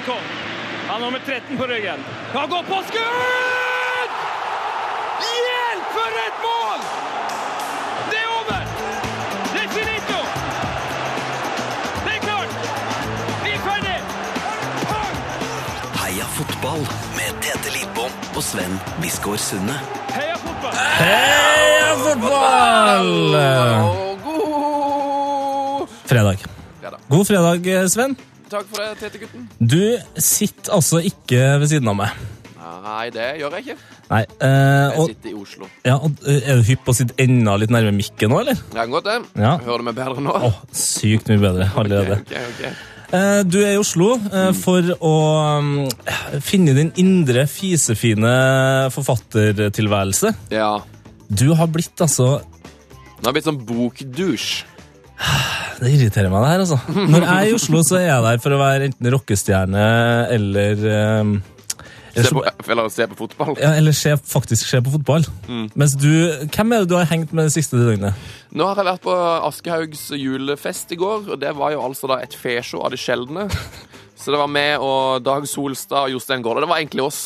Maikon. Han har nummer 13 på ryggen. Han går på skudd! Hjelp, for et mål! Det er over! Det er finito! Det er klart! Vi er ferdig! Heia fotball med Tete Lidbom og Sven Biskår Sunde. Heia fotball! Heia fotball! Og god fredag. God fredag, Sven. Takk for det, Tete-gutten. Du sitter altså ikke ved siden av meg. Nei, det gjør jeg ikke. Nei. Eh, Jeg og, sitter i Oslo. ja, og, eh, er du hypp på å sitte enda litt nærme mikken nå, eller? Det kan godt, det. Ja. Hører du meg bedre nå? Åh, sykt mye bedre allerede. Ok, ok. okay. du er i Oslo eh, for å mm, finne din indre fisefine forfattertilværelse. Ja. Du har blitt altså Du har blitt sånn bokdusj. Det irriterer meg, det her, altså. Når jeg er i Oslo, så er jeg der for å være enten rockestjerne eller um, eller Se på, eller se på fotball. Ja, eller se, faktisk se på fotball. Mens du, Hvem er det du har hengt med det siste døgnet? Nå har jeg vært på Aschehougs julefest i går, og det var jo altså da et feshow av de sjeldne. Så det var meg og Dag Solstad og Jostein Gaarde. Det var egentlig oss.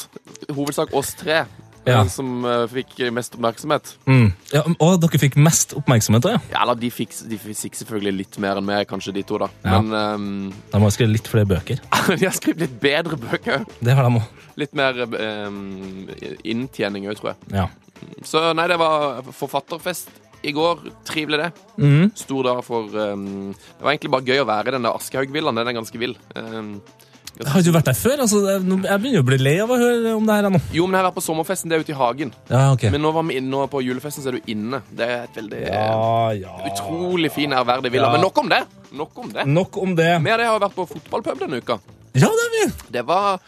Hovedsak oss tre. Ja. Som uh, fikk mest oppmerksomhet. Mm. Ja, og dere fikk mest oppmerksomhet da? ja. Ja, eller de fikk, de fikk selvfølgelig litt mer enn meg, kanskje, de to, da. Ja. Men um, De har skrevet litt flere bøker. de har skrevet litt bedre bøker. Det har de også. Litt mer um, inntjening òg, tror jeg. Ja. Så nei, det var forfatterfest i går. Trivelig, det. Mm. Stor dag for um, Det var egentlig bare gøy å være i den der Aschehoug-villaen. Den er ganske vill. Ehm, Har du vært der før? Altså, jeg begynner å bli lei av å høre om det her nå. jo, men jeg har vært på sommerfesten. Det er ute i hagen. Ja, okay. Men nå, var vi inne, på julefesten så er du inne. Det er et veldig ja, ja. utrolig fin, ærverdig villa. Men nok om det! Nok om det. Nok om det. Vi har vært på fotballpub denne uka. Ja, det er vi! Det var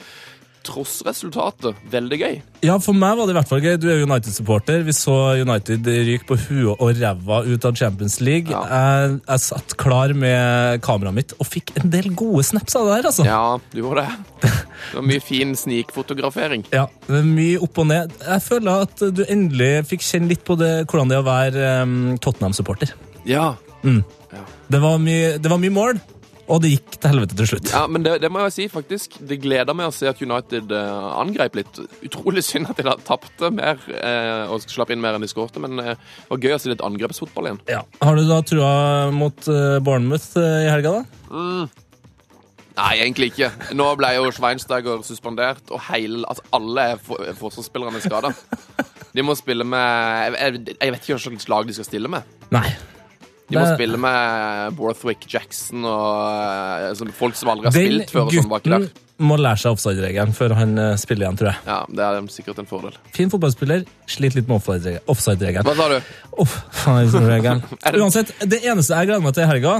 tross resultatet veldig gøy. Ja, for meg var det i hvert fall gøy. Du er United-supporter. Vi så United ryke på huet og ræva ut av Champions League. Ja. Jeg, jeg satt klar med kameraet mitt og fikk en del gode snaps av det der, altså. Ja, du gjorde det. Det var mye fin snikfotografering. Ja, mye opp og ned. Jeg føler at du endelig fikk kjenne litt på det, hvordan det er å være um, Tottenham-supporter. Ja. Det, var mye- det var mye mål, og det gikk til helvete til slutt. ja men det, det må jeg si, faktisk. Det gleder meg å se at United uh, angrep litt. Utrolig synd at de da tapte mer eh, og slapp inn mer enn de skårte, men eh, det var gøy å se litt angrepsfotball igjen. Ja. Har du da trua mot eh, Bournemouth eh, i helga, da? Nei, egentlig ikke. Nå ble jo Schweinsteiger suspendert, og hele, altså alle for- forsvarsspillerne er skada. De må spille med jeg, jeg vet ikke hva slags lag de skal stille med. Nei. De må Det- spille med Borthwick Jackson og eh, sånn folk som aldri har Den spilt før. og sånn der. gutten må lære seg offside-regelen før han eh, spiller igjen, tror jeg. Ja, Det er sikkert en fordel. Fin fotballspiller, sliter litt med offside-regelen. Hva sa du? Uff, faen, regelen. Er Uansett, det eneste jeg gleder meg til i helga,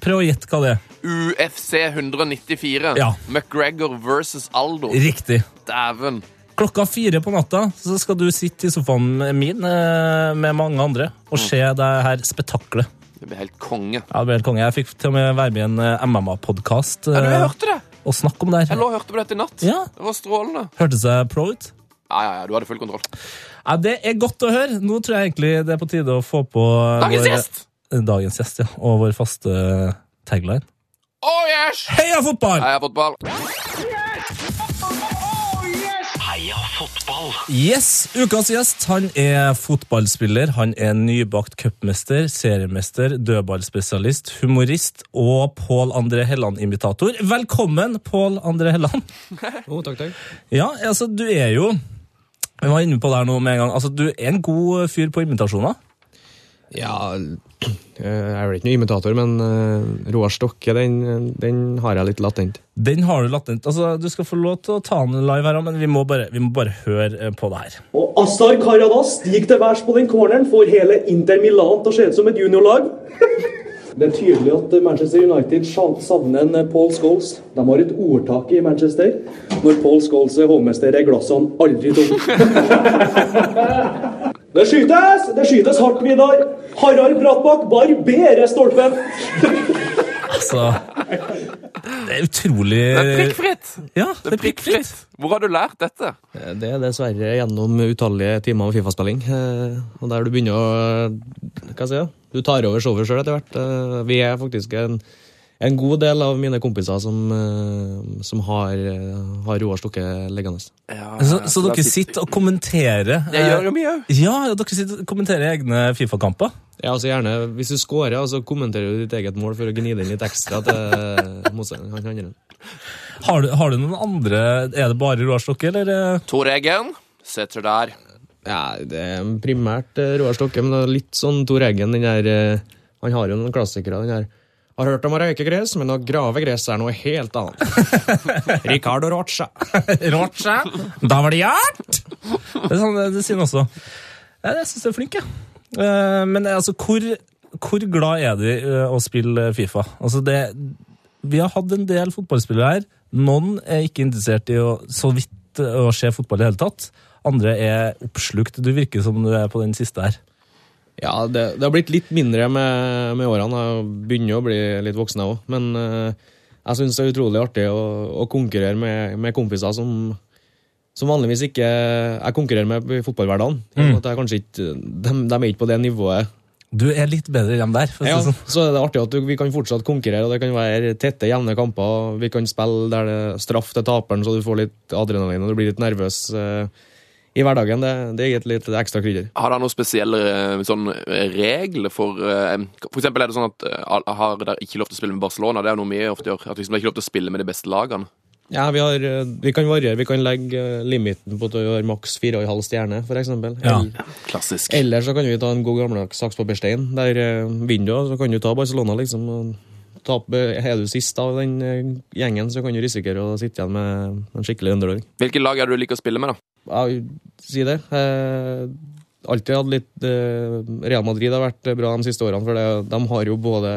prøv å gjette hva det er. UFC 194. Ja. McGregor versus Aldo. Riktig. Dæven. Klokka fire på natta så skal du sitte i sofaen min eh, med mange andre og se det her spetakkelet. Det blir helt konge. Ja, det ble helt konge. Jeg fikk til og med være med i en eh, MMA-podkast Ja, jeg hørte det! og snakke om det Jeg lå og hørte på dette i natt. Ja. Det var strålende. Hørtes jeg pro ut? Ja, ja, ja, du hadde full kontroll. Ja, Det er godt å høre. Nå tror jeg egentlig det er på tide å få på Dagens vår- gjest! Dagens gjest, ja. Og vår faste tagline. Oh yes! Heia fotball! Heia fotball. Fotball! Yes, Ukas gjest han er fotballspiller, han er nybakt cupmester, seriemester, dødballspesialist, humorist og Pål André Helland-imitator. Velkommen, Pål André Helland. oh, takk, takk. Ja, altså, du er jo Vi var inne på det her nå med en gang. Altså, Du er en god fyr på imitasjoner. Ja, jeg er vel ikke noen imitator, men uh, Roar Stokke, den, den har jeg litt latent. Den har du latent. Altså, Du skal få lov til å ta den live her, men vi må bare, vi må bare høre eh, på det her. Og Asar Karadas stiger til værs på den corneren, får hele Inter Milan til å se ut som et juniorlag. Det er tydelig at Manchester United savner en Paul Scholes. De har et ordtak i Manchester. Når Paul Scholes er hovmester, er glassene aldri tomme. Det skytes! Det skytes hardt, Vidar. Harald Brattbakk barberer stolpen. Altså Det er utrolig Det er prikkfritt! Ja, Det er prikkfritt. Hvor har du lært dette? Det er dessverre gjennom utallige timer med Fifa-spilling. eh, Og der du begynner å Hva skal jeg si? Du tar over showet sjøl etter hvert. Eh, Vi er faktisk en, en god del av mine kompiser som, eh, som har, eh, har Roar Stokke liggende. Ja, Så, så dere sitter og kommenterer Jeg gjør jo mye. Ja, dere sitter og kommenterer egne Fifa-kamper. Ja, altså gjerne, Hvis du scorer, så kommenterer du ditt eget mål for å gni det inn litt ekstra til motstanderen. han andre. Har du, har du noen andre Er det bare Roar Stokke, eller? eh? Tor Eggen sitter der. Ja, Det er primært eh, Roar Stokke, men litt sånn Tor Eggen. den der, eh, Han har jo noen klassikere. den der har hørt om å røyke gress, men å grave gress er noe helt annet. Ricardo Rocha. Rocha. Da var det hjert! Det, sånn, det, det sier han også. Jeg, jeg syns du er flink, jeg. Uh, Men altså, hvor, hvor glad er du i uh, å spille Fifa? Altså, det Vi har hatt en del fotballspillere her. Noen er ikke interessert i å så vidt eh, å se fotball i det hele tatt. Andre er oppslukt. Du virker som du er på den siste her. Ja, det, det har blitt litt mindre med, med årene. Jeg begynner å bli litt voksen, jeg òg. Men uh, jeg syns det er utrolig artig å, å konkurrere med, med kompiser som, som vanligvis ikke jeg konkurrerer med i fotballhverdagen. Mm. De, de er ikke på det nivået. Du er litt bedre enn dem der. Ja, sånn. så er det artig at vi kan fortsatt konkurrere, og det kan være tette, jevne kamper. Vi kan spille der det er straff til taperen, så du får litt adrenalin og du blir litt nervøs eh, i hverdagen. Det, det gir et litt ekstra krydder. Har dere noen spesielle eh, sånn, eh, regler for eh, For eksempel er det sånn at har dere ikke lov til å spille med Barcelona. Det er jo noe vi ofte gjør. At liksom, det er ikke lov til å spille med de beste lagene. Ja, vi, har, vi kan variere. Vi kan legge limiten på at du gjør maks fire og en halv stjerne, for eksempel. Ja. Eller, Klassisk. eller så kan vi ta en god gammeldags saks, papir, stein. Der vinner du, så kan du ta Barcelona, liksom. tape, Er du sist av den gjengen, så kan du risikere å sitte igjen med en skikkelig underdog. Hvilke lag er det du liker å spille med, da? Ja, si det. Eh, alltid hatt litt eh, Real Madrid har vært bra de siste årene, for det, de har jo både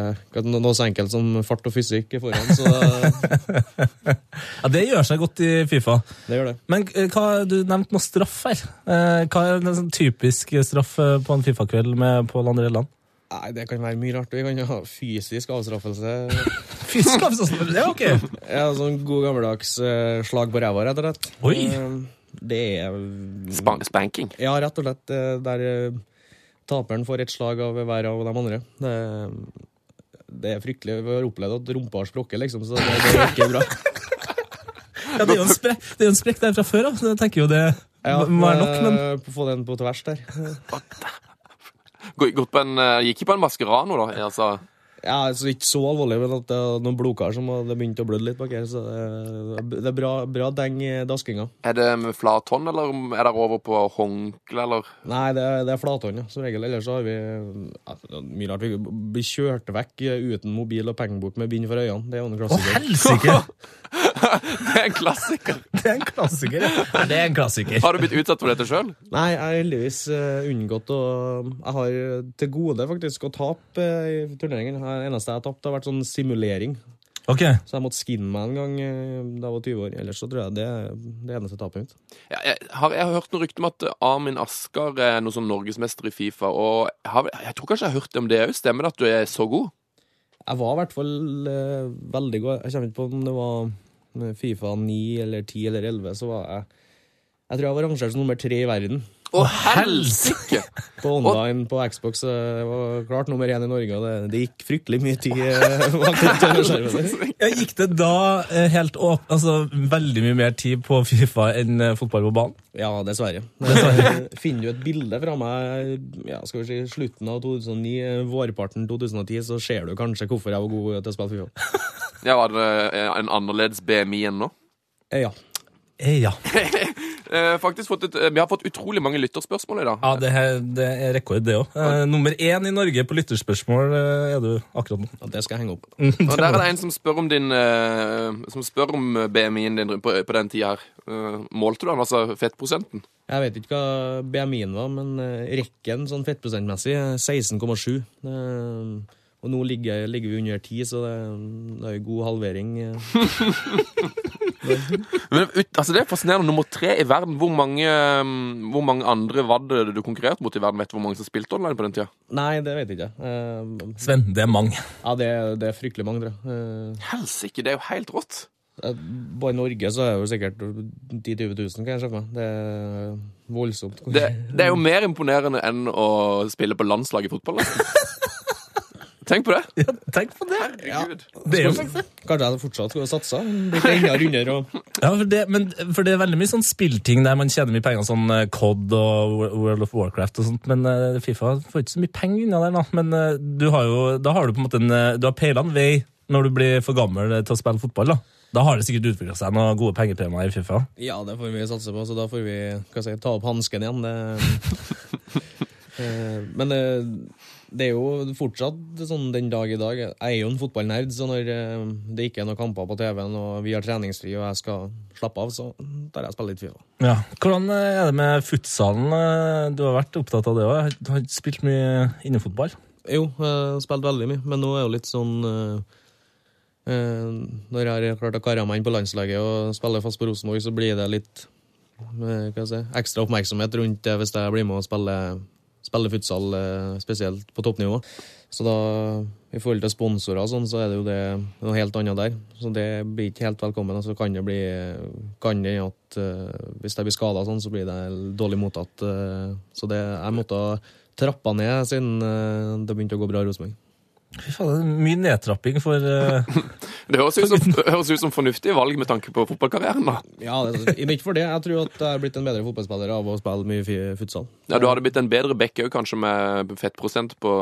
no- noe så enkelt som fart og fysikk foran, så Ja, det gjør seg godt i Fifa. det gjør det. Men eh, hva, du nevnte noe straff her. Eh, Hva er en sånn typisk straff eh, på en Fifa-kveld med Pål André Land? Nei, Det kan være mye rart. Vi kan jo ha fysisk avstraffelse. Fysisk avstraffelse? det er ok. Ja, sånn god gammeldags eh, slag på ræva, rett og slett. Oi. Eh, det er Spa spanking. Ja, rett og slett eh, der eh, taperen får et slag av hver av de andre. Det, det er fryktelig. Vi har opplevd at rumpa har sprukket, liksom, så det, det er ikke bra. Ja, det er jo en er en sprekk der fra før av, så jeg tenker jo det Ja, må være nok, men eh, Få den på tvers der. Gå- Gått på en, gikk ikke på en maskerano, da? Altså, Ja, altså Ikke så alvorlig, men at det er noen blodkar som hadde begynt å blø litt bak her. Så det, det er bra, bra deng i daskinga. er det med flat hånd, eller er det over på håndkle, eller? Nei, det er, det er flathånd, ja, som regel. Ellers så har vi ja, er mye rart. Vi blir kjørt vekk uten mobil og pengebok med bind for øynene. Det er jo en Å, klassiker. helsike! Det er en klassiker. Det er en klassiker. ja. Nei, det er en klassiker. Har du blitt utsatt for dette sjøl? Nei, jeg har heldigvis eh, unngått å Jeg har til gode faktisk å tape eh, i turneringen. Det eneste jeg har tapt, har vært sånn simulering. Ok, Så jeg måtte skinne meg en gang eh, da jeg var 20 år. Ellers så tror jeg det er det eneste tapet mitt. Ja, jeg, har, jeg har hørt noen rykte om at Armin Asker er noe sånn norgesmester i Fifa. Og jeg, har, jeg tror kanskje jeg har hørt det om det òg. Stemmer det at du er så god? Jeg var i hvert fall eh, veldig god. Jeg kommer ikke på om det var Fifa 9 eller 10 eller 11, så var jeg Jeg tror jeg var rangert som nummer tre i verden. Å, helsike! På online på Xbox. det var klart nummer én i Norge, og det, det gikk fryktelig mye tid eh, ja, Gikk det da eh, helt åp altså, veldig mye mer tid på Fifa enn eh, fotball på banen? Ja, dessverre. dessverre. Finner du et bilde fra meg ja, skal vi si, slutten av 2009, eh, vårparten 2010, så ser du kanskje hvorfor jeg var god til å spille Fifa. Ja, Var det eh, en annerledes BMI enn nå? Eh, Ja. Eh, ja. Eh, faktisk fått et, eh, Vi har fått utrolig mange lytterspørsmål i dag. ja det, her, det er rekord, det òg. Ja. nummer én i Norge på lytterspørsmål eh, er du akkurat nå. ja, Det skal jeg henge opp. Og der er det en som spør om din eh, Som spør om BMI-en din på, på den tida her. Eh, målte du den, altså fettprosenten? Jeg vet ikke hva BMI-en var, men eh, rekken sånn fettprosentmessig er 16,7. Eh, Og nå ligger, ligger vi under 10, så det, det er jo god halvering. Men ut, altså Det er fascinerende. Nummer tre i verden. Hvor mange, mm, hvor mange andre var det du konkurrerte mot i verden? Vet du hvor mange som spilte online på den tida? Nei, det vet jeg ikke. Uh, Sven, det er mange. Ja, det, er- det er fryktelig mange, tror jeg. Uh, Helsike, det er jo helt rått. Bare i Norge så er det jo sikkert 10 000-20 000, kan jeg se for meg. Det er voldsomt. Det, det er jo mer imponerende enn å spille på landslaget i fotball. Tenk på det. Ja, tenk på det! Herregud. Det er jo Kanskje jeg fortsatt skulle satsa. Enda rundere og Ja, for det, men, for det er veldig mye sånn spillting der man tjener mye penger, sånn eh, COD og World of Warcraft og sånt, men eh, Fifa får ikke så mye penger unna der, da. Men eh, du har jo, da har du på en måte en, du har peila en vei når du blir for gammel til å spille fotball, da. Da har det sikkert utvikla seg noen gode pengepremier i Fifa. Ja, det får vi satse på, så da får vi hva si, ta opp hansken igjen. Det, Eh, men det, er jo fortsatt sånn den dag i dag. Jeg er jo en fotballnerd, så når eh, det ikke er noen kamper på TV-en, og vi har treningsfri og jeg skal slappe av, så tar jeg og spiller litt Fifa. Ja. Hvordan eh, er det med futsalen? Eh, Du har vært opptatt av det òg. Du har spilt mye innefotball. Jo, jeg har spilt veldig mye, men nå er det jo litt sånn Når jeg har klart å karre meg inn på landslaget og spille fast på Rosenborg, så blir det litt si, ekstra oppmerksomhet rundt det hvis jeg blir med og spiller, spiller futsal, eh, spesielt på toppnivå. Så da, i forhold til sponsorer og sånn, så er det jo det noe helt annet der. Så det blir ikke helt velkommen. Og så kan det bli kan det at uh, hvis jeg blir skada sånn, så blir det dårlig mottatt. Uh, så det, jeg måtte trappa ned siden uh, det begynte å gå bra i Rosenborg. Fy faen, mye nedtrapping for uh... Det høres ut som, høres ut som fornuftige valg med tanke på fotballkarrieren. da. Ja, det, ikke for det. Jeg tror at jeg er blitt en bedre fotballspiller av å spille mye futsal. Ja, Du hadde blitt en bedre back òg, kanskje med fettprosent på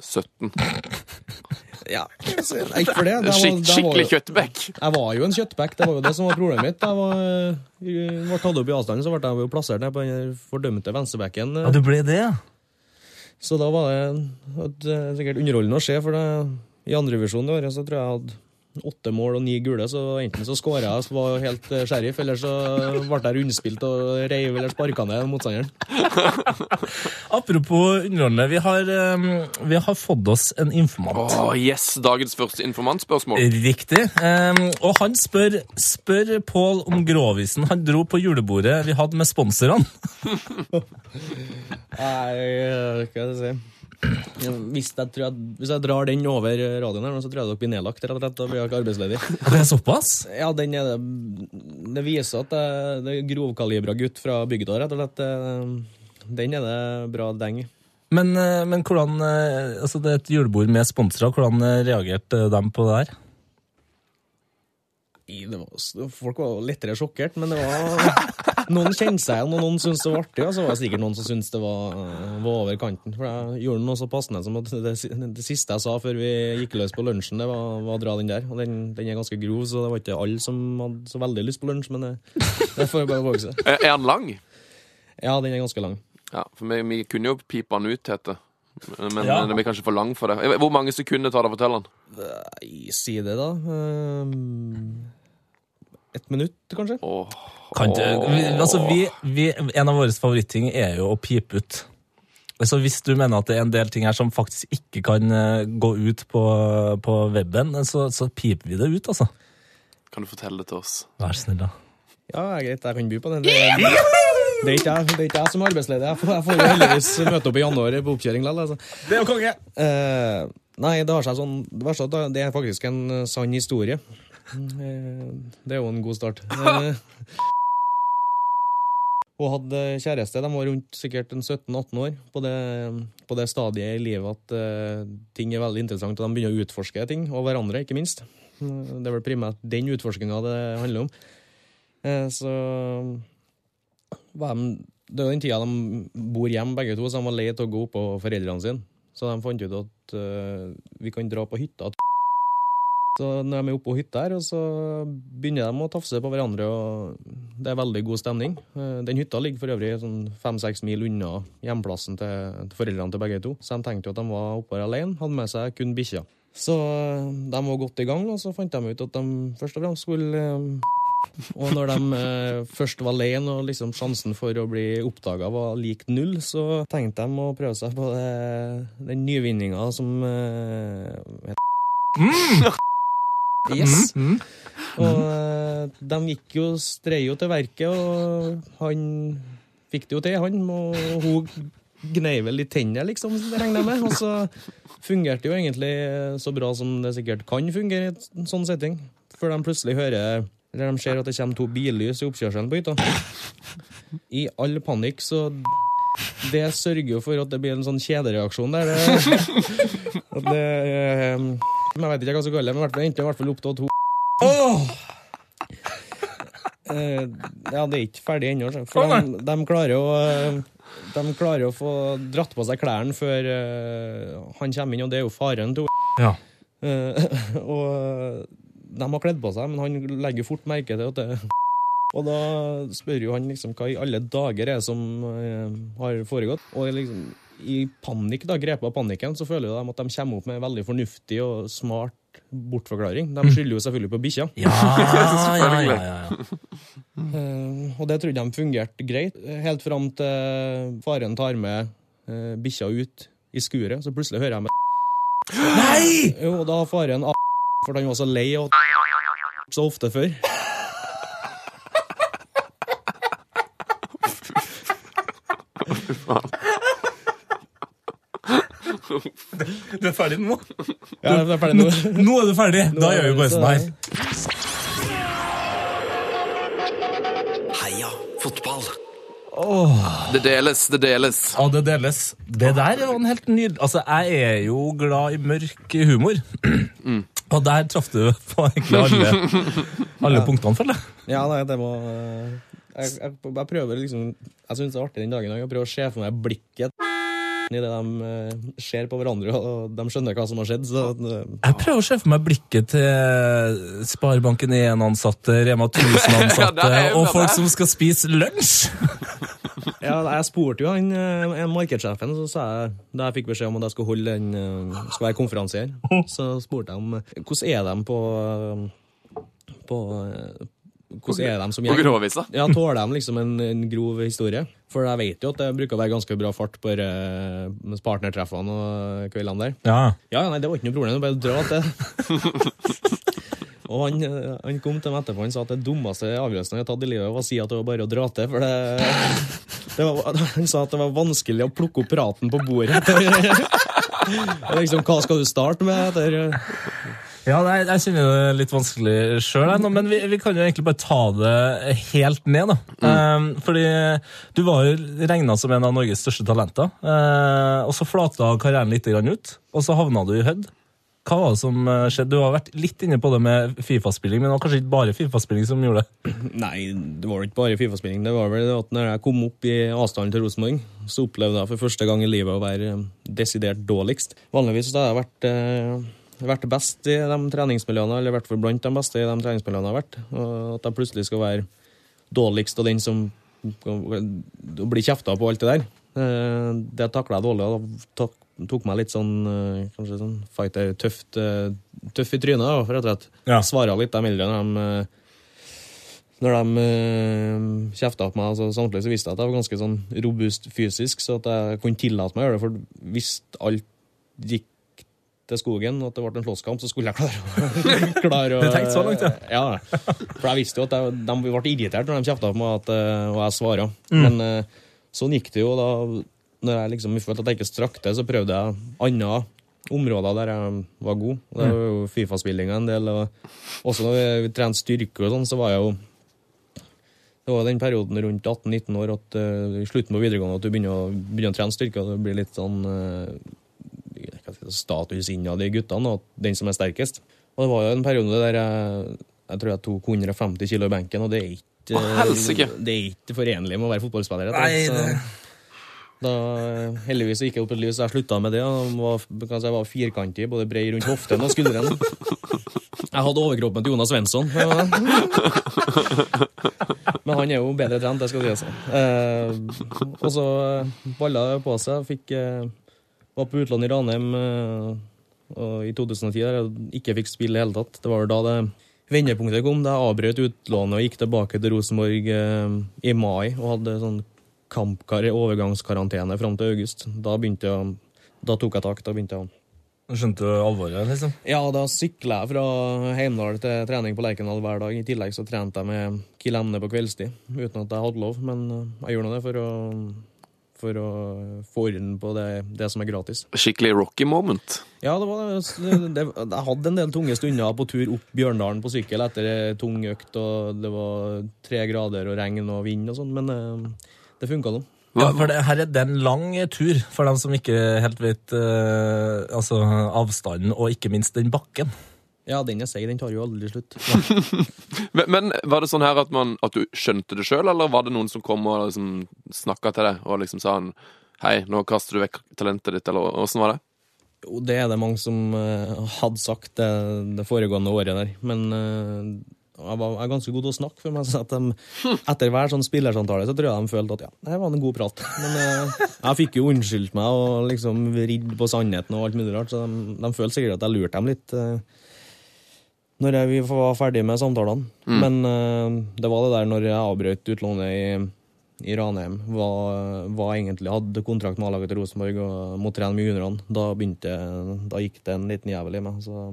17. Ja, ikke for det. det var, Skik skikkelig var, kjøttback. jeg var jo en kjøttback, det var jo det som var problemet mitt. Jeg var, jeg var tatt opp i avstanden, så ble jeg jo plassert ned på den fordømte venstrebacken. Ja, du ble det, ja? Så da var det et, eh, sikkert underholdende å se, for det, i andrevisjonen det året så tror jeg jeg hadde åtte mål og ni gule, så enten så skåra jeg og var helt eh, sheriff, eller så ble jeg rundspilt og reiv eller sparka ned motstanderen. Apropos underholdende, vi har, eh, vi har fått oss en informant. Oh, yes, Dagens første informantspørsmål. Riktig. Um, og han spør, spør Pål om grovisen han dro på julebordet vi hadde med sponsorene. Nei, hva skal jeg si hvis jeg, jeg, hvis jeg drar den over radioen, her, så tror jeg dere blir nedlagt. rett og slett, Da blir ikke arbeidsledig. Det er såpass? Ja, den er det, det viser at det, det er grovkalibra gutt fra bygda. rett og slett. Den er det bra deng i. Men, eh, men hvordan eh, altså Det er et julebord med sponsorer. Hvordan eh, reagerte de på det her? Det var, folk var lettere sjokkert, men det var Noen kjente seg igjen, og noen syntes det var artig. Og så var det sikkert noen som syntes det var, var over kanten. For jeg gjorde noe så passende som at det, det siste jeg sa før vi gikk løs på lunsjen, det var, var å dra den der. Og den, den er ganske grov, så det var ikke alle som hadde så veldig lyst på lunsj, men det, det får bare våge seg. Er den lang? Ja, den er ganske lang. Ja, for vi, vi kunne jo pipe han ut, Tete. Men Ja. den blir kanskje for lang for det. Hvor mange sekunder tar det å fortelle? Nei, si det, da. Um, et minutt, kanskje? Åh. Kan ikke, vi, altså vi, vi, en av våre favoritting er jo å pipe ut. Så hvis du mener at det er en del ting her som faktisk ikke kan eh, gå ut på, på weben, så, så piper vi det ut, altså. Kan du fortelle det til oss? Vær snill, da. Ja, greit, jeg kan by på det. Det, det, er ikke jeg, det er ikke jeg som er arbeidsledig. Jeg får, jeg får jo heldigvis møte opp i januar på oppkjøring likevel. Altså. Det er jo konge! Uh, nei, det har seg sånn Det verste er at det er faktisk en eh, sann historie. Uh, det er jo en god start. Eh, hun hadde kjæreste. De var rundt sikkert en 17-18 år på det, på det stadiet i livet at uh, ting er veldig interessant, og de begynner å utforske ting, og hverandre, ikke minst. Det er vel primært den utforskinga det handler om. Uh, så var de, Det er den tida de bor hjemme, begge to, så de var lei til å gå på foreldrene sine. Så de fant ut at uh, vi kan dra på hytta. Så når de er oppe på hytta her, så begynner de å tafse på hverandre, og det er veldig god stemning. Eh, Den hytta ligger for øvrig sånn fem-seks mil unna hjemplassen til, foreldrene til begge to, så de tenkte jo at de var oppe her alene, hadde med seg kun bikkja. Så eh, de var godt i gang, og så fant de ut at de først og fremst skulle eh, og når de eh, først var alene og liksom sjansen for å bli oppdaga var lik null, så tenkte de å prøve seg på det, den nyvinninga som eh, heter Yes. Og eh, de gikk jo strei jo til verket, og han fikk det jo til, han. Og hun gnei vel i tennene, liksom, regner jeg med. Og så fungerte det jo egentlig så bra som det sikkert kan fungere i en sånn setting. Før de plutselig hører eller de ser at det kommer to billys i oppkjørselen på hytta. I all panikk, så det sørger jo for at det blir en sånn kjedereaksjon der. Det, At det eh, men Jeg vet ikke hva jeg skal kalle det, men hvert fall endte i hvert fall opp til to oh! Eh, Ja, det er ikke ferdig ennå. For Å, de, de klarer å eh, De klarer å få dratt på seg klærne før eh, han kommer inn, og det er jo faren til Ja. Og de har kledd på seg, men han legger fort merke til at det Og da spør jo han liksom hva i alle dager er det som eh, har foregått. Og liksom, i panikk, da, grepet av panikken, så føler de at de kommer opp med en veldig fornuftig og smart bortforklaring. De skylder jo selvfølgelig på bikkja. Ja, ja, ja, ja, ja. Eh, og det trodde de fungerte greit, helt fram til faren tar med uh, bikkja ut i skuret, så plutselig hører jeg med Nei! Jo, og da har faren a- for han var så lei av så ofte før. Du er ferdig nå? Ja, det er ferdig nå. Nå er du ferdig! Da gjør vi bare sånn her. Heia fotball. Det deles, det deles. Ja, det deles. Det der var en helt nydelig Altså, jeg er jo glad i mørk humor. Og der traff du på egentlig alle, alle punktene, føler jeg. Ja, nei, det var eh, Jeg, jeg, jeg prøver liksom Jeg syns det er artig den dagen. Jeg prøver å se for meg blikket i det de eh, ser på hverandre, og de skjønner hva som har skjedd. Så, ja. Jeg prøver å se for meg blikket til Sparebanken 1-ansatte, Rema Ja, der 1000-ansatte ja, og og det. folk som skal spise lunsj. ja, jeg spurte jo han eh, en markedssjefen, så sa jeg, da jeg fikk beskjed om at jeg skulle holde en, skal være konferansier, så spurte jeg om eh, hvordan er de på eh, på eh, hvordan er de som På gjeng? gråvisa. Ja, Tåler de liksom en, en grov historie? For jeg vet jo at det bruker å være ganske bra fart på uh, partnertreffene og kveldene der. Ja. Ja, nei, det var ikke noe problem, bare dra til. Og han, eh, han kom til meg etterpå og sa at det dummeste avgjørelsen jeg har tatt i livet, var å si at det var bare å dra til. For det, det var, han sa at det var vanskelig å plukke opp praten på bordet. Og liksom, hva skal du starte med? Etter, Ja, nei, jeg kjenner det litt vanskelig sjøl, men vi, vi kan jo egentlig bare ta det helt ned. da. Um, fordi du var jo regna som en av Norges største talenter. Uh, og så flata karrieren litt grann ut, og så havna du i Hødd. Hva var det som eh, skjedde? Du har vært litt inne på det med Fifa-spilling, men det var kanskje ikke bare Fifa-spilling som gjorde det? nei, det var ikke bare Fifa-spilling. Det var vel at når jeg kom opp i avstanden til Rosenborg, så opplevde jeg for første gang i livet å være eh, desidert dårligst. Vanligvis så har jeg vært eh, vært best i de treningsmiljøene, eller i hvert fall blant de beste i de treningsmiljøene jeg har vært. Og at jeg plutselig skal være dårligst og den som blir kjefta på alt det der. Eh, Det takla jeg dårlig, og da tok, meg litt sånn eh, kanskje sånn fighter, tøft, eh, tøff i trynet, da, for rett og slett. Ja. Svara litt de eldre når de når de kjefta på meg, altså, samtidig så visste jeg at jeg var ganske sånn robust fysisk, så at jeg kunne tillate meg å gjøre det. For hvis alt gikk til skogen, og at det ble en slåsskamp, så skulle jeg klare klare å, Du tenkte så langt, ja. ja. For jeg visste jo at jeg, de ble irritert når de kjefta på meg, at, eh, og jeg svara. Men eh, sånn gikk det jo. da Når jeg liksom følte at jeg ikke strakk til, så prøvde jeg andre områder der jeg var god. Det var jo Fifa-spillinga en del. Og også når vi trente styrke og sånn, så var jeg jo det var den perioden rundt 18-19 år at uh, slutten på videregående at du begynner å, begynner å trene styrke, og det blir litt sånn uh, hva skal jeg si, status innad i guttene, og den som er sterkest. Og det var jo en periode der jeg, jeg tror jeg tok 150 kilo i benken, og det er ikke, det er ikke forenlig med å være fotballspiller. Nei, det- da, heldigvis gikk jeg opp et liv, så jeg slutta med det. og var, kan jeg var firkantig, både bred rundt hoften og skuldrene. Jeg hadde overkroppen til Jonas Svensson. Men han er jo bedre trent, det skal sies. Eh, og så balla det på seg. Fikk, eh, var på utlån i Ranheim eh, og i 2010 der jeg ikke fikk spille i det hele tatt. Det var da det vendepunktet kom. Da jeg avbrøt utlånet og gikk tilbake til Rosenborg eh, i mai og hadde sånn kampkar overgangskarantene fram til august. Da jeg da tok jeg tak. Da begynte jeg å Skjønte du alvoret, liksom? ja, da sykla jeg fra Heimdal til trening på Lerkendal hver dag. I tillegg så trente jeg med Kiel Emne på kveldstid, uten at jeg hadde lov. Men eh, jeg gjorde nå det for å, for å få orden på det, det som er gratis. Skikkelig rocky moment. Ja, det var, det, det, jeg hadde en del tunge stunder på tur opp Bjørndalen på sykkel etter ei tung økt, og det var tre grader og regn og vind og sånn, men eh, det funka nå. Ja, for det, her er det en lang tur, for dem som ikke helt vet eh, altså, avstanden, og ikke minst den bakken. Ja, den er seig. Den tar jo aldri slutt. Men, men var det sånn her at, man, at du skjønte det sjøl, eller var det noen som kom og liksom snakka til deg og liksom sa han, Hei, nå kaster du vekk talentet ditt, eller åssen var det? Jo, det er det mange som uh, hadde sagt det, det foregående året der. Men uh, jeg var jeg er ganske god til å snakke for meg. Så at de, etter hver sånn spillersamtale så tror jeg de følte at ja, det var en god prat. Men eh, jeg fikk jo unnskyldt meg og liksom ridd på sannheten og alt mulig rart, så de, de følte sikkert at jeg lurte dem litt. Når jeg, vi var ferdig med samtalene. Men uh, det var det der når jeg avbrøt utlånet i, i Ranheim, var, var egentlig hadde kontrakt med A-laget til Rosenborg og måtte trene med juniorene. Da, begynte, da gikk det en liten jævel i meg. Så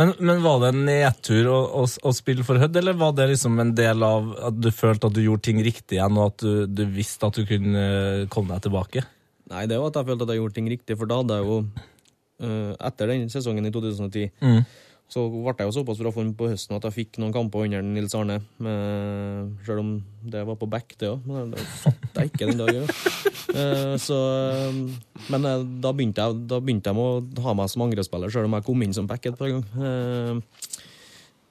Men, men var det en nedtur å, å, å spille for Hødd, eller var det liksom en del av at du følte at du gjorde ting riktig igjen, og at du, du visste at du kunne eh, komme deg tilbake? Nei, det var at jeg følte at jeg gjorde ting riktig, for da hadde jeg jo eh, Etter den sesongen i 2010 Mm. Så ble jeg jo såpass bra form på høsten at jeg fikk noen kamper under Nils Arne. Med, selv om det var på back, det òg. Men det fatter jeg ikke den dagen. Eh, så, eh, men eh, da begynte, jeg, da begynte jeg med å ha meg som angrepsspiller, selv om jeg kom inn som back et par ganger.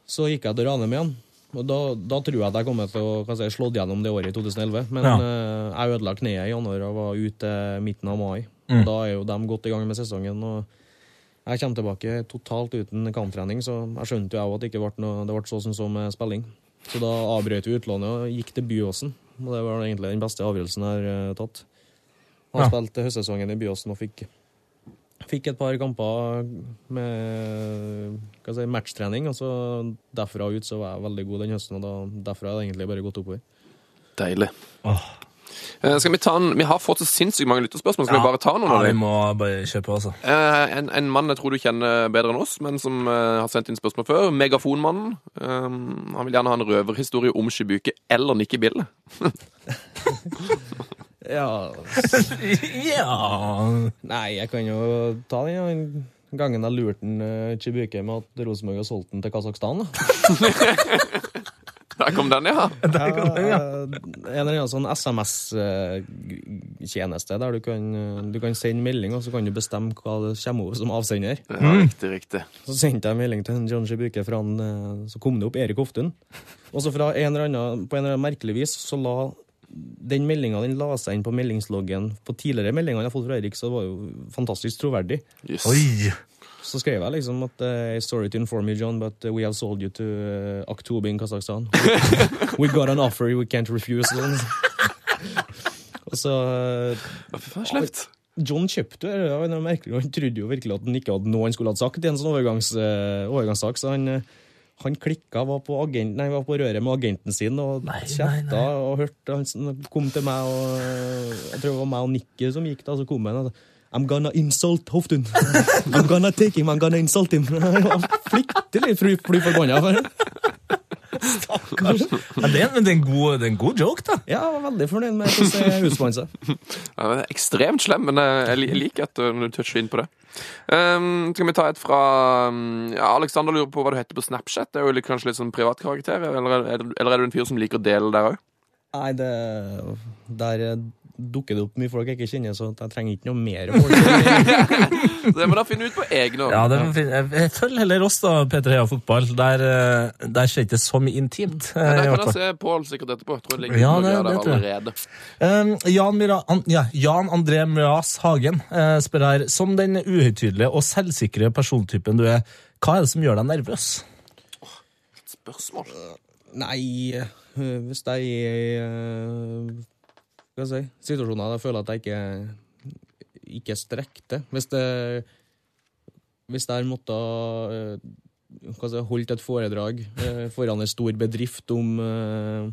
Så gikk jeg til Ranheim igjen. Og da, da tror jeg at jeg kommer til å skal slått gjennom det året i 2011. Men Ja. jeg ødela kneet i januar og var ute midten av mai. Mm. Da er jo de godt i gang med sesongen. og jeg kommer tilbake totalt uten kamptrening, så jeg skjønte jo at det ikke ble noe, det ble så som så med spilling. Så da avbrøt vi utlånet og gikk til Byåsen. Og det var egentlig den beste avgjørelsen jeg har eh, tatt. Han Ja. spilte høstsesongen i Byåsen og fikk, fikk et par kamper med hva si, matchtrening. Og så derfra ut så var jeg veldig god den høsten, og da, derfra har det egentlig bare gått oppover. Deilig. Åh. Eh, skal Vi ta en, vi har fått så sinnssykt mange lytterspørsmål. Skal vi bare ta noen ja, av vi dem? må bare kjøpe også altså. Eh, en, en mann jeg tror du kjenner bedre enn oss, men som eh, har sendt inn spørsmål før. Megafonmannen. Eh, han vil gjerne ha en røverhistorie om Skibuke eller Nikki Bille. Ja ja Nei, jeg kan jo ta den ja. gangen jeg lurte en, Chibuke med at Rosenborg har solgt den til Kasakhstan. da. Der kom den, ja. Ja, en eller annen sånn SMS-tjeneste der du kan, du kan sende melding, og så kan du bestemme hva det kommer opp som avsender. ja riktig, riktig. Så sendte jeg melding til en John Shibuke, fra han, eh, så kom det opp Erik Hoftun. Og så fra en eller annen, på en eller annen merkelig vis så la den meldinga den la seg inn på meldingsloggen på tidligere meldinger jeg har fått fra Erik, så det var jo fantastisk troverdig. Yes. Oi! Så skrev jeg liksom at uh, Sorry to inform you, John, but uh, we have sold you to uh, Aktobe in Kasakhstan. we got an offer we can't refuse. Og så uh, Fy faen, slekt. John kjøpte det var noe merkelig, han trodde jo virkelig at han ikke hadde noe han skulle ha sagt i en sånn overgangs, uh, overgangssak, så han, uh, han klikka, var på, agent, nei, var på røret med agenten sin og kjefta og hørte. Han kom til meg, og jeg tror det var meg og Nicky som gikk da, så kom han og sa I'm gonna insult Hoftun. I'm gonna take him, I'm gonna insult him. Han var fryktelig fly, fly forbanna. Ja, det, men det, er god, det er en god joke, da. Ja, jeg var veldig fornøyd med hvordan det utspant seg. Ja, det ekstremt slem, men eh, jeg liker at uh, du toucher inn på det. Um, skal vi ta et fra um, ja, Alexander lurer på hva du heter på Snapchat. Det er jo kanskje litt sånn privatkarakter, eller, er- eller er du en fyr som liker å dele der òg? Nei, det, der eh, dukker det opp mye folk jeg ikke kjenner, så jeg trenger ikke noe mer folk. Det må da finne ut på egne hånd. Ja, det. Jeg- følger heller oss, da, P3 Heia Fotball. Der, eh, der skjer ikke så mye intimt. eh, Ja, i det kan jeg se Pål sikkert etterpå. Jeg tror jeg ligger Ja, noe det- der det allerede. Um, Jan, Mira, an, ja, Jan André Møas Hagen uh, spør her Som den uhøytidelige og selvsikre persontypen du er, hva er det som gjør deg nervøs? Spørsmål? Nei, hvis jeg skal jeg si situasjoner der jeg føler at jeg ikke ikke strekker til. Hvis det Hvis jeg måtte si, holdt et foredrag øh, foran en stor bedrift om øh,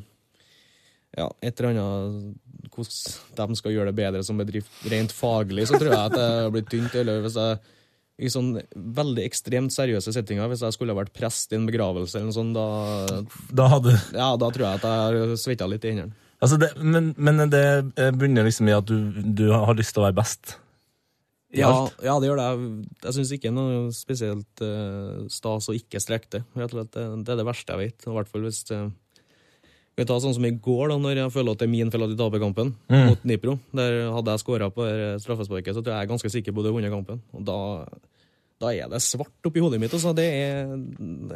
ja, et eller annet hvordan de skal gjøre det bedre som bedrift rent faglig, så tror jeg at det blir tynt. Eller hvis jeg i sånn veldig ekstremt seriøse settinger, hvis jeg skulle ha vært prest i en begravelse eller noe sånt, da, Da hadde ja, da tror jeg at jeg har svetta litt i hendene. Altså det, men, men det eh, bunner liksom i at du, du har lyst til å være best i Ja, alt. ja, det gjør det. Jeg, jeg syns ikke noe spesielt uh, stas å ikke strekke slett, det, det er det verste jeg vet. I hvert fall hvis, uh, Vi tar sånn som i går, da, når jeg føler at det er min feil at de taper kampen Mm. mot Nipro. Der hadde jeg skåra på straffesparket, så tror jeg jeg er ganske sikker på at du har vunnet kampen. Og da, da er det svart oppi hodet mitt. Altså. Det er,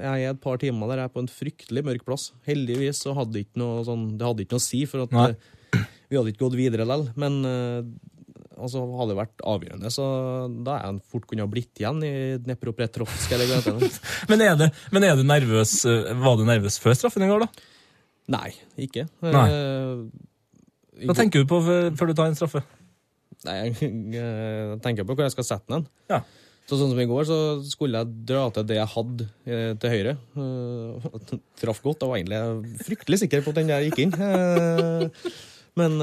jeg er et par timer der jeg er på en fryktelig mørk plass. Heldigvis så hadde ikke noe, sånn, det hadde ikke noe å si, for at eh, vi hadde ikke gått videre likevel. Men eh, altså, hadde det vært avgjørende, så da er jeg fort kunne ha blitt igjen i Dnepropetrovsk. Men er, det, men er du nervøs eh, Var du nervøs før straffen i går, da? Nei, ikke. Nei. Hva tenker du på før før du tar en straffe? Nei, jeg, jeg tenker på hvor jeg skal sette den. Ja. Så sånn som i går, så skulle jeg dra til det jeg hadde eh, til høyre. Eh, traff godt. Jeg var egentlig fryktelig sikker på at den der gikk inn. Eh, men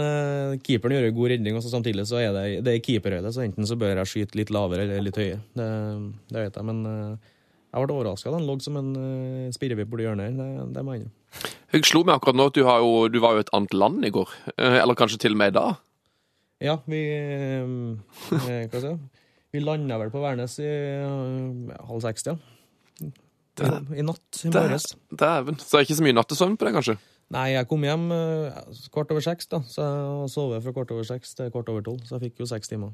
keeperen gjør en god redning, og samtidig så er det, det er keeperhøyde, så enten så bør jeg skyte litt lavere eller litt høyere. Det, det vet jeg, men jeg ble overraska. Den lå som en uh, spirrevipp borti hjørnet her. Det, det må jeg innrømme. Jeg slo meg akkurat nå at du, har jo, du var jo et annet land i går. Eller kanskje til og med i dag? Ja, vi Hva skal jeg si? Vi landa vel på Værnes i eh, halv seks, ja. I, I natt. I morges. Dæven. Så det er ikke så mye nattesøvn på det, kanskje? Nei, jeg kom hjem eh, kvart over seks, da. Så jeg har sovet fra kvart over seks til kvart over tolv. Så jeg fikk jo seks timer.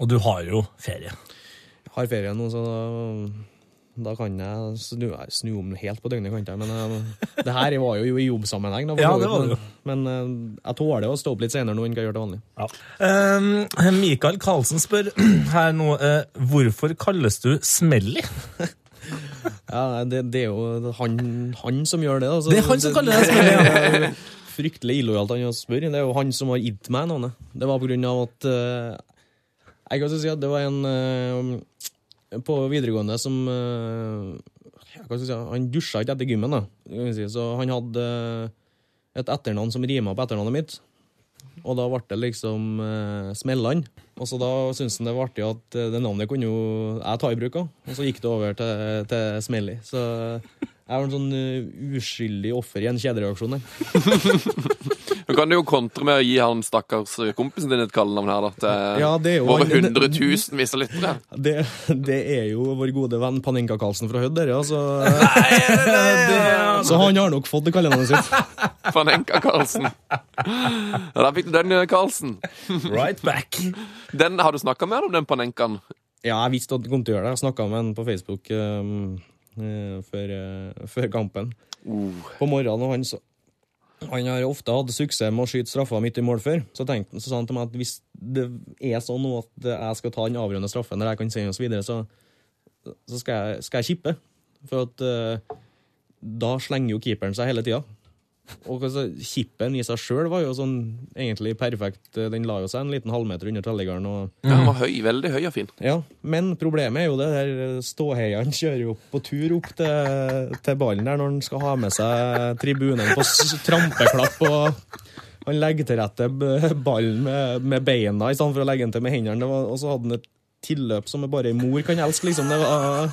Og du har jo ferie. Jeg har ferie nå, så da, kan jeg snu, snu om helt på døgnet, kan ikke jeg. Men eh, det her var jo i jobbsammenheng, da. Ja, det var det jo. Men, men eh, jeg tåler å stå opp litt senere nå enn hva jeg gjør til vanlig. Um, Mikael Karlsen spør her nå uh, hvorfor kalles du Smelly? Ja, det, det er jo han, han som gjør det. Altså. Det er han som kaller deg Smelly, ja. Fryktelig illojalt han å spørre. Det er jo han som har gitt meg navnet. Det var på grunn av at uh, Jeg kan si at det var en på videregående som eh, si, Han dusja ikke etter gymmen, da. Så han hadde eh, et etternavn som rima på etternavnet mitt. Og da ble det liksom eh, Smelland. Og så da syntes han det var artig at eh, det navnet kunne jo jeg ta i bruk. Og så gikk det over til, til Smelly. Så jeg var en sånn uskyldig offer i en kjedereaksjon der. Du kan jo kontre med å gi han stakkars kompisen din et kallenavn her, da. Til Ja, det er jo våre hundretusenvis av lyttere. Det, det er jo vår gode venn Paninka Karlsen fra Hødd, dere. Altså. Så han har nok fått det kallenavnet sitt. Panenka Karlsen. Ja, der fikk du den, Karlsen. Right back. Den, har du snakka med om den panenkaen? Ja, jeg visste at han kom til å gjøre det. Jeg snakka med han på Facebook um, uh, før, uh, før kampen. På morgenen, og han så han har ofte hatt suksess med å skyte straffer midt i mål før. Så, tenkte, han- så sa han til meg at hvis det er sånn at jeg skal ta den avgjørende straffen der jeg kan sende oss videre, så, så skal, jeg, skal jeg kippe. For at uh, da slenger jo keeperen seg hele tida. Og altså, Kippen i seg sjøl var jo sånn egentlig perfekt. Den la jo seg en liten halvmeter under tverrliggeren. og Ja, den var høy, veldig høy og fin. ja, men problemet er jo det der ståheieren kjører jo på tur opp til, til ballen der når han skal ha med seg tribunen på trampeklapp og han legger til rette ballen med, med beina i stedet for å legge den til med hendene. Og så hadde han et tilløp som bare ei mor kan elske, liksom. Det var,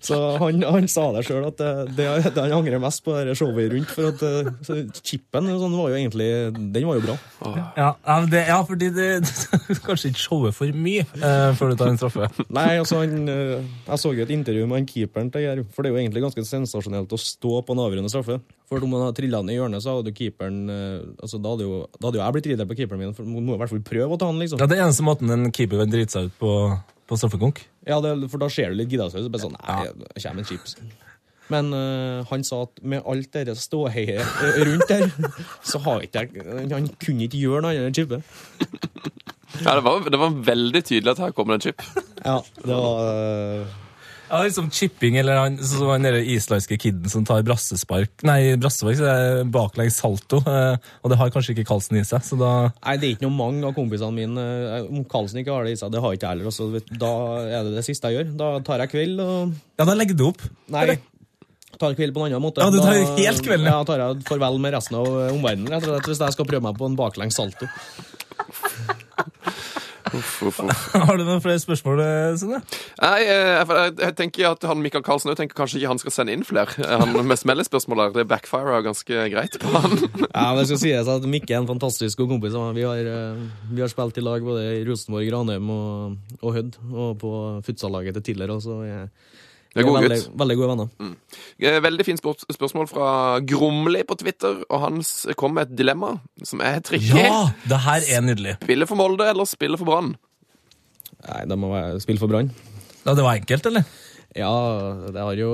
så han, han sa det sjøl, at det, det, han angrer mest på det showet rundt. For at eh, så chipen sånn, var jo egentlig Den var jo bra. Ja, ja, det, ja fordi det Kanskje ikke showet for mye eh, før du tar en straffe. Nei, altså han, eh, Jeg så jo et intervju med han keeperen til Geir, for det er jo egentlig ganske sensasjonelt å stå på en avgjørende straffe. For om han hadde trilla den i hjørnet, så hadde jo keeperen eh, altså Da hadde jo, da hadde jo jeg blitt ridder på keeperen min, for man må i hvert fall prøve å ta han, liksom. Ja, Det er eneste måten en keeper kan drite seg ut på, på straffekonk. Ja, det, for da ser du litt gidda ut. Sånn, nei, det kommer en chips. Men eh, han sa at med alt det ståheiet eh, rundt der, så har ikke jeg Han kunne ikke gjøre noe annet enn å chippe. Ja, det var, det var veldig tydelig at her kommer det en chip. Ja, det var eh, Ja, liksom chipping, eller han, så han der islandske kiden som tar brassespark Nei, brassespark, så det er baklengs salto. eh, og det har kanskje ikke Karlsen i seg, så da Nei, det er ikke noe mange av kompisene mine eh, Om Karlsen ikke har det i seg, det har ikke jeg heller. også, vet Da er det det siste jeg gjør. Da tar jeg kveld og Ja, da legger du opp. Nei, tar kveld på en annen måte. Ja, du tar helt kvelden, ja. da tar jeg farvel med resten av omverdenen, rett og slett, hvis jeg skal prøve meg på en baklengs salto. Uff, uff, uff. Har du noen flere spørsmål, Sunne? Nei, eh, jeg, jeg, jeg tenker at han Michael Karlsen òg tenker kanskje ikke han skal sende inn flere. Han Han med smellespørsmål der, det backfirer ganske greit på han. Ja, men det skal sies at Mikke er en fantastisk god kompis. Vi har, eh, vi har spilt i lag både i Rosenborg, Granheim og, og Hødd, og på futsal-laget til Tiller. Og så er, Det er gode veldig, gutt. veldig gode venner. Mm. Veldig fint spør spørsmål fra Gromli på Twitter, og han kom med et dilemma som er tricky. Ja! Det her er nydelig. Spille for Molde eller spille for Brann? Nei, det må være spille for Brann. Ja, det var enkelt, eller? Ja, det har jo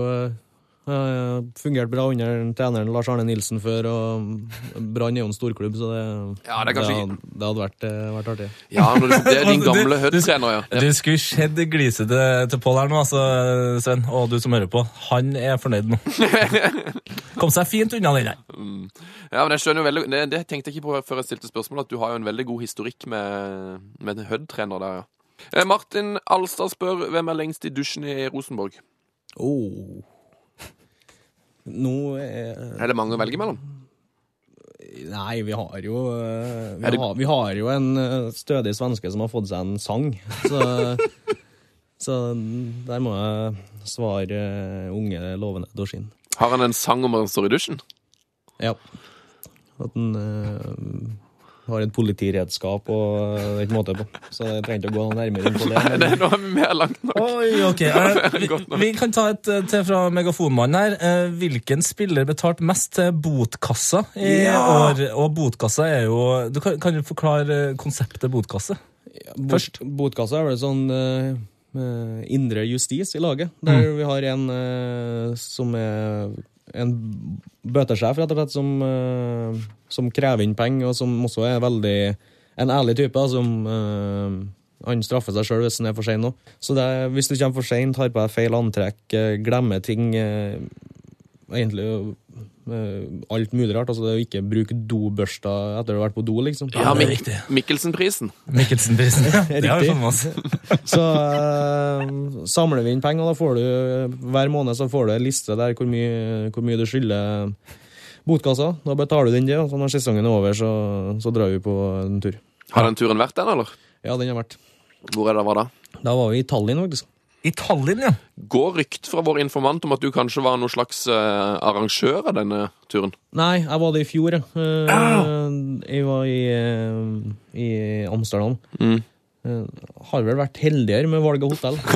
eh, fungert bra under treneren Lars Arne Nilsen før, og Brann er jo en storklubb, så det, Ja, det kanskje hadde, det hadde vært, eh, vært artig. Ja, det er din Altså, gamle Hødd-trener, ja. Du skulle sett gliset til, Pål her nå, altså, Sven, og du som hører på. Han er fornøyd nå. Kom seg fint unna den der. Ja, men jeg skjønner jo veldig, det, det tenkte jeg ikke på før jeg stilte spørsmålet, at du har jo en veldig god historikk med, med en Hødd-trener der, ja. Eh, Martin Alstad spør hvem er lengst i dusjen i Rosenborg. Oh. Nå er Er det mange å velge mellom? Nei, vi har jo eh, vi, det- har, vi har jo en eh, stødig svenske som har fått seg en sang. Så, så der må jeg svare eh, unge, lovende Dorsin. Har han en sang om han står i dusjen? Ja. At han eh, har et politiredskap og uh, et måte på. Så jeg trenger ikke å gå noe nærmere inn på det. Men... Nei, nå er vi mer langt nok. Oi, ok. Vi, vi kan ta et eh, til fra Megafonmannen her. Eh, Hvilken spiller betalte mest til botkassa i år? Og botkassa er jo du kan, kan du forklare konseptet botkasse? Først. Bot, botkassa er vel sånn eh, indre justis i laget. Der vi har en uh, som er en bøtesjef, rett og slett, som, uh, som krever inn penger, og som også er veldig en ærlig type. da, som uh, Han straffer seg sjøl hvis han er for sein nå. Så det, hvis du kommer for seint, har på deg feil antrekk, eh, glemmer ting Egentlig alt mulig rart. altså det å Ikke bruke dobørsta etter å ha vært på do, liksom. Ja, Mik. Mikkelsen-prisen. Mikkelsen-prisen. Ja, det har vi Riktig. fått med oss. Så uh, samler vi inn penger, og da får du hver måned så får du en liste der hvor mye, hvor mye du skylder botkassa. Da betaler du den det, og så når sesongen er over, så, så drar vi på en tur. Har den turen vært den, eller? Ja, den har vært. Hvor er det var da? Da var vi i Tallinn, faktisk. I Tallinn, ja. Går rykt fra vår informant om at du kanskje var noen slags uh, arrangør av denne turen? Nei, jeg var det i fjor, jeg. ah! Jeg var i, uh, i Amsterdam. Mm. Har vel vært heldigere med valg av hotell.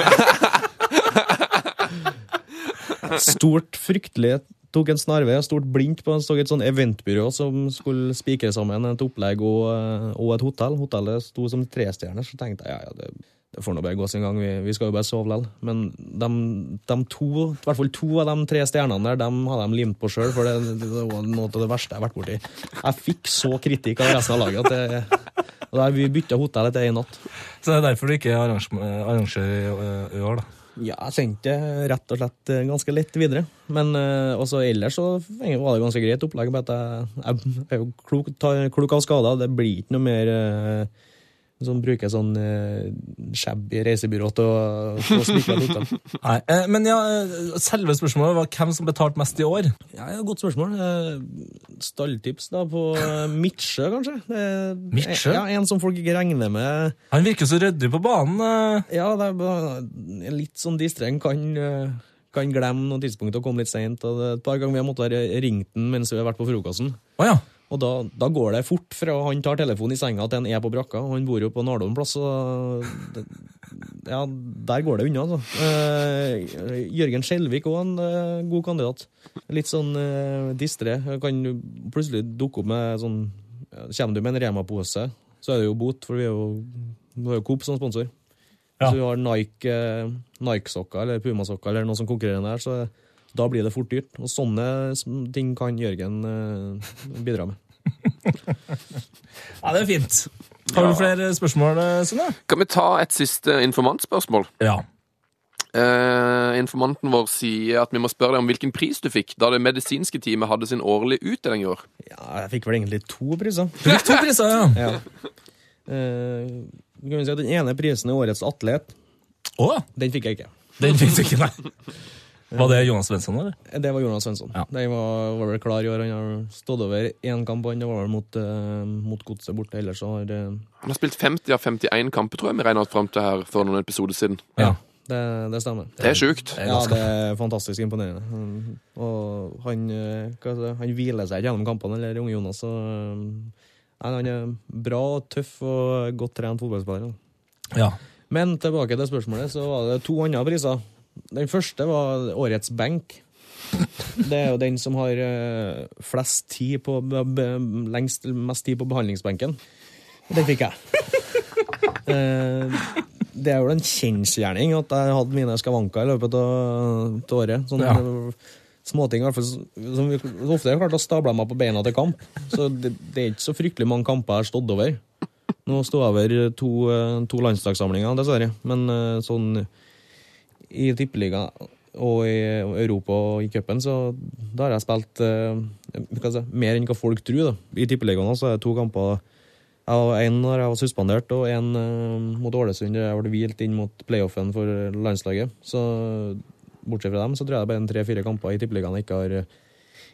Stort, fryktelig Tok en snarvei, stort blindt på så et sånn eventbyrå som skulle spikre sammen et opplegg og, og et hotell. Hotellet sto som trestjerner, så tenkte jeg ja, ja, det, det får nå bare gå sin gang, vi, vi skal jo bare sove likevel. Men de, de to, i hvert fall to av de tre stjernene der, dem hadde de limt på sjøl, for det, det var noe av det verste jeg har vært borti. Jeg fikk så kritikk av resten av laget at det, der vi bytta hotell etter én natt. Så det er derfor du ikke er arrangør, i, år, da. Ja, jeg sendte det rett og slett eh, ganske lett videre. Men eh, også ellers så var det ganske greit opplegg. Bare at jeg, jeg er jo klok, klok av skader. Det blir ikke noe mer eh, som bruker sånn eh, shabby reisebyrå til å, til å spikre et hotell. Nei, eh, Men ja, eh, selve spørsmålet var hvem som betalte mest i år. Ja, ja, Godt spørsmål. Eh, Stalltips da på eh, Midtsjø, kanskje? Eh, Midtsjø? Ja, En som folk ikke regner med. Han virker så ryddig på banen. eh. Ja, det er litt sånn distreng. Kan, eh, kan glemme noen tidspunkt og komme litt seint. Et par ganger vi har måttet ringe den mens vi har vært på frokosten. Oh, ja. Og da, da går det fort fra han tar telefonen i senga til han er på brakka. og Han bor jo på Nardon plass, så det, ja, der går det unna, altså. Eh, Jørgen Skjelvik òg en eh, god kandidat. Litt sånn eh, distré. Kan plutselig dukke opp med sånn Kommer du med en Rema-pose, så er det jo bot, for vi er jo, vi har jo Coop som sponsor. Ja. Hvis du har Nike-sokker Nike-sokker eller Puma-sokker eller noe som konkurrerer der, så da blir det fort dyrt. Og sånne ting kan Jørgen eh, bidra med. ja, det er fint. Har du flere spørsmål, eh, Sunne? Kan vi ta et siste informantspørsmål? Ja. Eh, informanten vår sier at vi må spørre deg om hvilken pris du fikk da det medisinske teamet hadde sin årlige utdeling i år. Ja, jeg fikk vel egentlig to priser. Du fikk to priser, ja. Ja. Eh, kan vi si at Den ene prisen er Årets atlet. Oh. Den fikk jeg ikke. den fikk du ikke, nei. Var det Jonas Svensson, eller? Det var Jonas Svensson. Ja. Den var, var vel klar i år. Han har stått over én kamp, han. Var vel mot, uh, mot Godset borte. Ellers så har eh, Han har spilt 50 av 51 kamper, tror jeg vi regna fram til her for noen episoder siden. Ja. det, det stemmer. Det er sjukt. Ja, det er fantastisk imponerende. Og han, eh, han hviler seg ikke gjennom kampene, eller unge Jonas. Så, eh, nei, han er bra, tøff og godt trent fotballspiller. Ja. Men tilbake til spørsmålet, så var det to andre priser. Den første var årets benk. Det er jo den som har eh, flest tid på lengst, mest tid på behandlingsbenken. Den fikk jeg. Eh, Det er jo en kjensgjerning at jeg hadde mine skavanker i løpet av året. Sånne Ja. småting i hvert fall som vi- ofte har jeg klart å stable meg på beina til kamp. Så det, det er ikke så fryktelig mange kamper jeg har stått over. Nå sto jeg over to, eh, to landslagssamlinger, dessverre. Men sånn i tippeliga og i Europa og i cupen, så da har jeg spilt eh, si, mer enn hva folk tror. da. I tippeligaen så er det to kamper. Én når jeg var suspendert, og en eh, mot Ålesund der jeg ble hvilt inn mot playoffen for landslaget. Så bortsett fra dem, så tror jeg det er bare tre-fire kamper i tippeligaen jeg ikke har,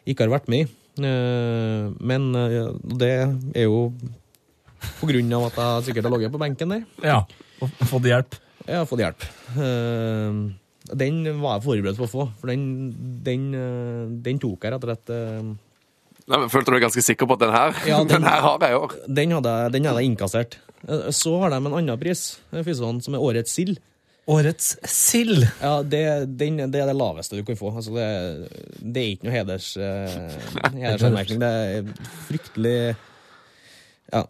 ikke har vært med i. Eh, Men eh, det er jo på grunn av at jeg sikkert har ligget på benken der. Ja. Og fått hjelp. Jeg har fått hjelp. Eh, Den var jeg forberedt på å få, for den, den, eh, den tok jeg rett og slett eh, Nei, men Følte du deg ganske sikker på at den her Ja, den- den her har jeg i år? Den hadde, jeg- den hadde jeg inkassert. Eh, Så har de en annen pris, eh, som er Årets sild. Årets sild. Ja, det, den, det er det laveste du kan få. Altså det, det er ikke noe heders, eh, hedersanmerkning. Det er fryktelig Ja.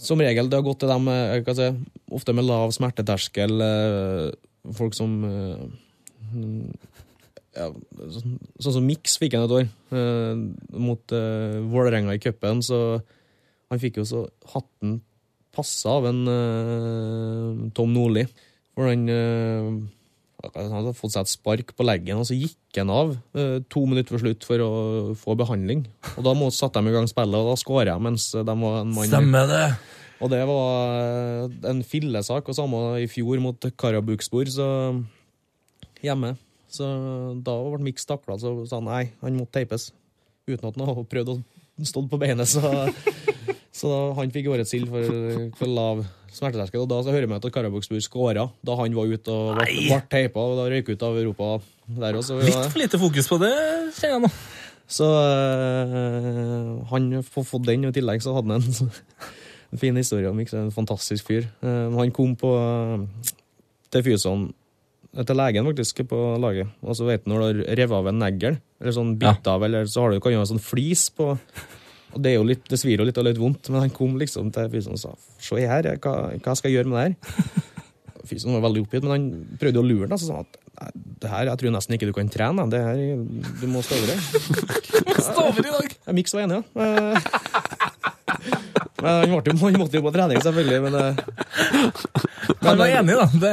Som regel, det har gått til dem eh, si, ofte med lav smerteterskel, eh, folk som eh, ja, sånn, sånn som Mix fikk han et år, mot uh, Vålerenga i cupen, så han fikk jo så hatten passa av en uh, Tom Nordli. For han eh, han hadde fått seg et spark på leggen, og så gikk han av eh, to minutter for slutt for å få behandling. Og Da må, satte de i gang spillet, og da skåra jeg mens de var en mann. Stemmer det. Og det var eh, en fillesak, og samme i fjor mot Karabukspor, så hjemme. Så da ble Mix takla, så sa han nei, han måtte teipes. Uten at han hadde prøvd å stå på beinet, så, så han fikk årets sild for, for lav smerteterskel. Og da så hører vi at Karabukspor skåra da han var ute og ble, ble teipa, og da røyk ut av Europa der også. Litt for lite fokus på det, kjenner jeg nå. Så øh, han får fått den, og i tillegg så hadde han en, så, en fin historie om en fantastisk fyr. Uh, han kom på øh, til Fyson, eh, til legen faktisk, på laget, og så vet du når du har revet av en negl, eller sånn bitt av, eller så har du, kan du ha en sånn flis på, og det er jo litt, det svir jo litt og litt vondt, men han kom liksom til fysioen og sa, se her, hva, hva skal jeg gjøre med det her? Fysioen var veldig oppgitt, men han prøvde å lure den, og sa at det her, jeg tror nesten ikke du kan trene, det her, du må stå over det. over i dag. Miks Mix var enig, ja. Eh, Men han, jo- måtte jo på trening, selvfølgelig. Men, men Han var enig, da. Det.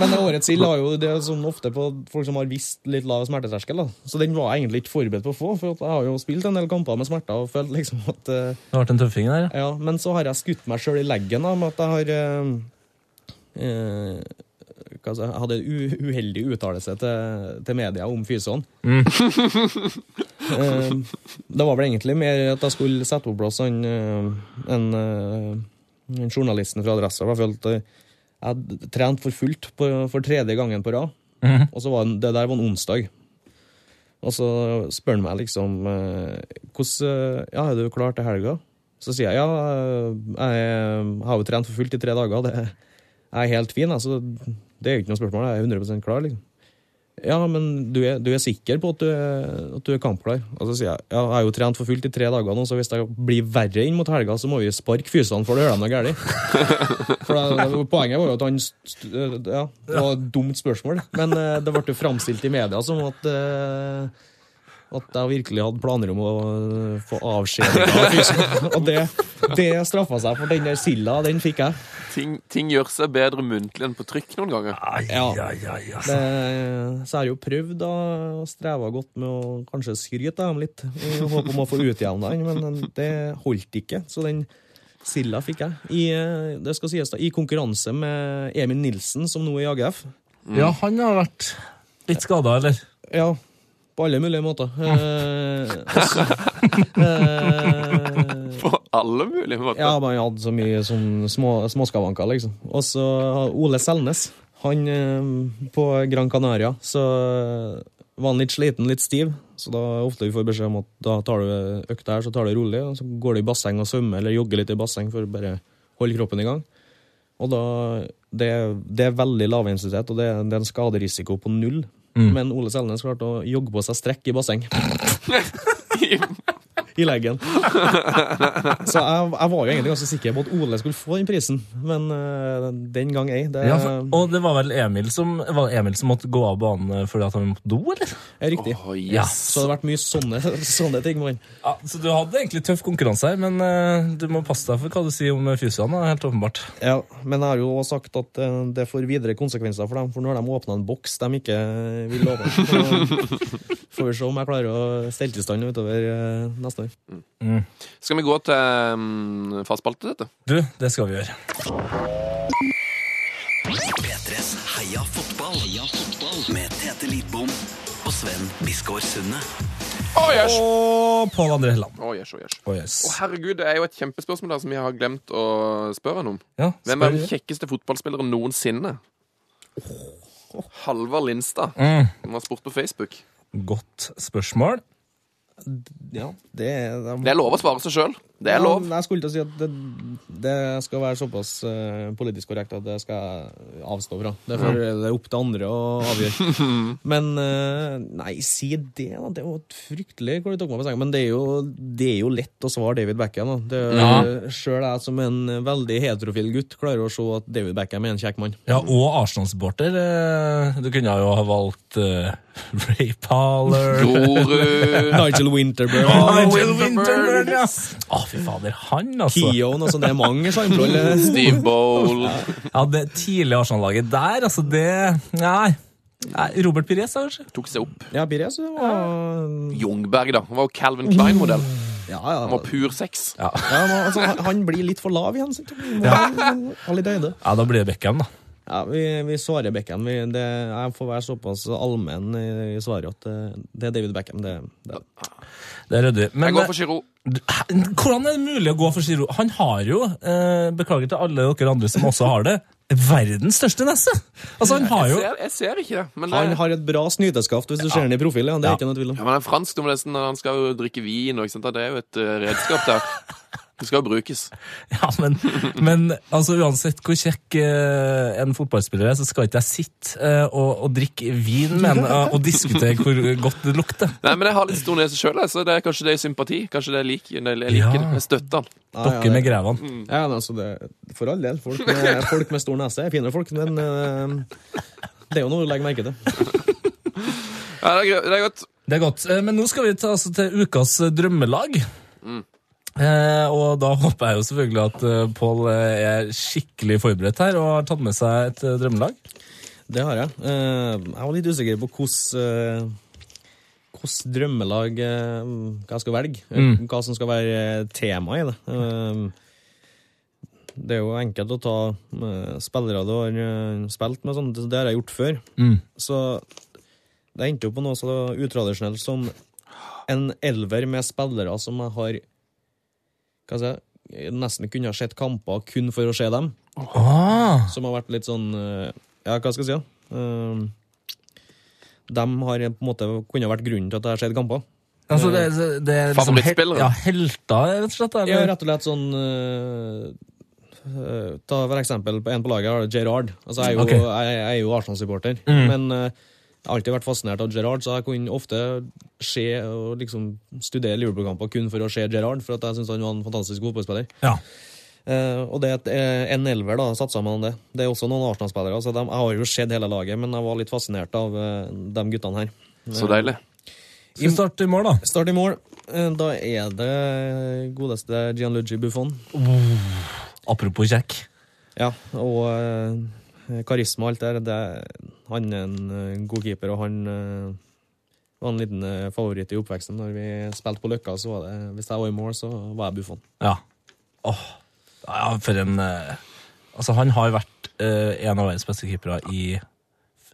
men årets sild har jo det sånn ofte på folk som har visst litt lav smerteterskel. da. Så den var jeg egentlig ikke forberedt på å få, for jeg har jo spilt en del kamper med smerter og følt liksom at Det har vært en tøffing der, ja. Ja, men så har jeg skutt meg sjøl i leggen da, med at jeg har eh, eh, jeg hadde en uheldig uttalelse til, til media om Fyson. Eh, det var vel egentlig mer at jeg skulle sette på plass eh, en, eh, en journalisten fra Adressa. Jeg følte jeg hadde trent for fullt på, for tredje gangen på rad. Og så var det, det der var en onsdag. Og så spør han meg liksom eh, hvordan, eh, Ja, er du klar til helga? Så sier jeg ja, eh, jeg har jo trent for fullt i tre dager. Det jeg er helt fin. Altså, det er jo ikke noe spørsmål. Jeg er 100% klar. liksom. Ja, men du er, du er sikker på at du at du er kampklar? Og så sier jeg ja, jeg har jo trent for fullt i tre dager nå, så hvis det blir verre inn mot helga, så må vi sparke fysene for det hører de noe galt. For det, det, poenget var jo at han Ja, det var et dumt spørsmål, men eh, det ble jo framstilt i media som at eh, at jeg virkelig hadde planer om å eh, få avskjed. Og det, det straffa seg, for den der silda, den fikk jeg. Ting, ting gjør seg bedre muntlig enn på trykk noen ganger. Ja. Ja, ja, ja. Det, så jeg har jo prøvd da, og streva godt med å kanskje skryte dem litt, i håp om å få utjevna den, men det holdt ikke. Så den silda fikk jeg. I, eh, det skal sies da, i konkurranse med Emil Nilsen, som nå er i AGF. ja, han har vært litt skada, eller? Ja, på alle mulige måter. Eh, også, eh, På alle mulige måter. Ja, men han hadde så mye sånn små, småskavanker, liksom. Og så Ole Selnes. Han eh, på Gran Canaria, så var han litt sliten, litt stiv. Så da ofte vi får beskjed om at da tar du økta her, så tar du rolig, og så går du i basseng og svømmer, eller jogger litt i basseng for å bare holde kroppen i gang. Og da, det, det er veldig lav intensitet, og det, det er en skaderisiko på null. Mm. Men Ole Selnes klarte å jogge på seg strekk i basseng. I leggen. Så jeg, jeg var jo egentlig ganske sikker på at Ole skulle få den prisen, men uh, den gang ei. Det Ja, for, og det var vel Emil som, var Emil som måtte gå av banen fordi at han måtte do, eller? Ja, riktig. Åh, Ja. Så det har vært mye sånne, sånne ting. Ja, så du hadde egentlig tøff konkurranse her, men uh, du må passe deg for hva du sier om fysioene, helt åpenbart. Ja, men jeg har jo også sagt at uh, det får videre konsekvenser for dem, for nå har de åpna en boks de ikke vil love. Så får vi se om jeg klarer å stelle til stand utover eh, neste år. Skal vi gå til um, fast spalte, dette? Du, det skal vi gjøre. P3s Heia fotball. Heia fotball. Med Tete Lidbom og Sven Biskår Sunde. Oh, yes! Og Pål André Helland. Å, yes, oh, yes. Oh, yes. Herregud, det er jo et kjempespørsmål der som jeg har glemt å spørre han om. Ja, Hvem er den kjekkeste fotballspilleren noensinne? Halvard Lindstad. Mm, Han har spurt på Facebook. godt spørsmål. Ja, det, Det er lov å svare seg sjøl. Det er lov. Ja, jeg skulle til å si at det, det skal være såpass uh, politisk korrekt at det skal jeg avstå fra. Det er, for, det er opp til andre å avgjøre. Men uh, nei, si det, da. Det er jo fryktelig hvor du tok meg på senga. Men det er, jo, det er jo lett å svare David Beckham. Da. Det er, jo- Selv jeg som en veldig heterofil gutt klarer å se at David Beckham er en kjekk mann. Ja, og Arsenal-supporter. eh, Du kunne jo ha valgt uh, Ray Parler. Nigel Winterburn. Nigel Winterburn, ja. Å, fy fader. Han, altså. Keown, altså. Det er mange sjarmtroll. Steve Bowl. Ja, det tidlige Arsenal-laget der, altså, det Nei. Nei, Robert Pires, kanskje? Tok seg opp. Ja, Pires var Jungberg, da. Han var jo Calvin Klein-modell. Ja, ja. Han var pur sex. Ja. ja men, altså, han- blir litt for lav igjen. Han har ja, da blir det Beckham, da. Ja, vi, vi svarer Beckham. Vi, det, jeg får være såpass allmenn i, i svaret at det, det er David Beckham. Det, det. Det er ryddig. Jeg går for Giro. Hvordan er det mulig å gå for Giro? Han har jo, eh, beklager til alle dere andre som også har det, verdens største nese! Altså, han har Jeg jo ser, jeg ser ikke det. Men, Han har et bra snyteskaft hvis du ser han i profil. Ja. Det er Ja. ikke noe tvil om. ja, men det er fransk nesten, han skal jo drikke vin, og ikke sant? det er jo et eh, redskap der. Det skal jo brukes. Ja, men, men altså, uansett hvor kjekk eh, en fotballspiller er, så skal ikke jeg sitte eh, og, og drikke vin med eh, og diskutere hvor godt det lukter. Nei, men jeg har litt stor nese sjøl, så det er kanskje det er sympati. Kanskje det er lik, jeg liker Ja. det. Jeg støtter han. Ja, ja, Dere med grevene. Ja, altså, det, for all del. Folk med, folk med stor nese er finere folk, men eh, det er jo noe å legge merke til. Ja, det er, det er godt. Det er godt. Eh, Men nå skal vi ta, altså, til ukas drømmelag. drømmelag. Eh, og da håper jeg jo selvfølgelig at eh, Pål eh, er skikkelig forberedt her og har tatt med seg et eh, drømmelag. Det har jeg. Eh, jeg var litt usikker på hvordan hvordan drømmelag eh, hva jeg skal velge. eh, Mm. Hva som skal være tema i det. Eh, det er jo enkelt å ta eh, spillere du har eh, spilt med, sånn. det har jeg gjort før. Mm. Så det endte jo på noe så utradisjonelt som en elver med spillere som jeg har hva skal jeg nesten kunne ha sett kamper kun for å se dem. Ah, Som har vært litt sånn eh, Ja, hva skal jeg si? da? Eh, de har på en måte kunne ha vært grunnen til at jeg har sett kamper. altså det, det er liksom hel- Ja, helter, rett og slett? Ja, rett og slett sånn eh, eh, Ta for eksempel en på laget har Gerrard. Altså, jeg, er jo, Ok. jeg, jeg er jo Arsenal-supporter, Mm. men eh, jeg har alltid vært fascinert av Gerrard, så jeg kunne ofte se og liksom studere Liverpool-kamper kun for å se Gerrard, for at jeg syns han var en fantastisk fotballspiller. Ja. Uh, og det er eh, en elver da, satt sammen om det. Det er også noen Arsenal-spillere. Altså Jeg har jo sett hele laget, men jeg var litt fascinert av uh, de guttene her. Så deilig. Skal vi starte i mål, da? Start i mål. Uh, Da er det godeste Gianluigi Buffon. Apropos Jack. Ja, og karisma og alt der. Det, han er en eh, god keeper, og han eh, var en liten eh, favoritt i oppveksten. Når vi spilte på Løkka, så var det, hvis jeg var i mål, så var jeg Buffon. Ja. Åh, ja, for en eh, Altså, han har vært eh, en av verdens beste keepere i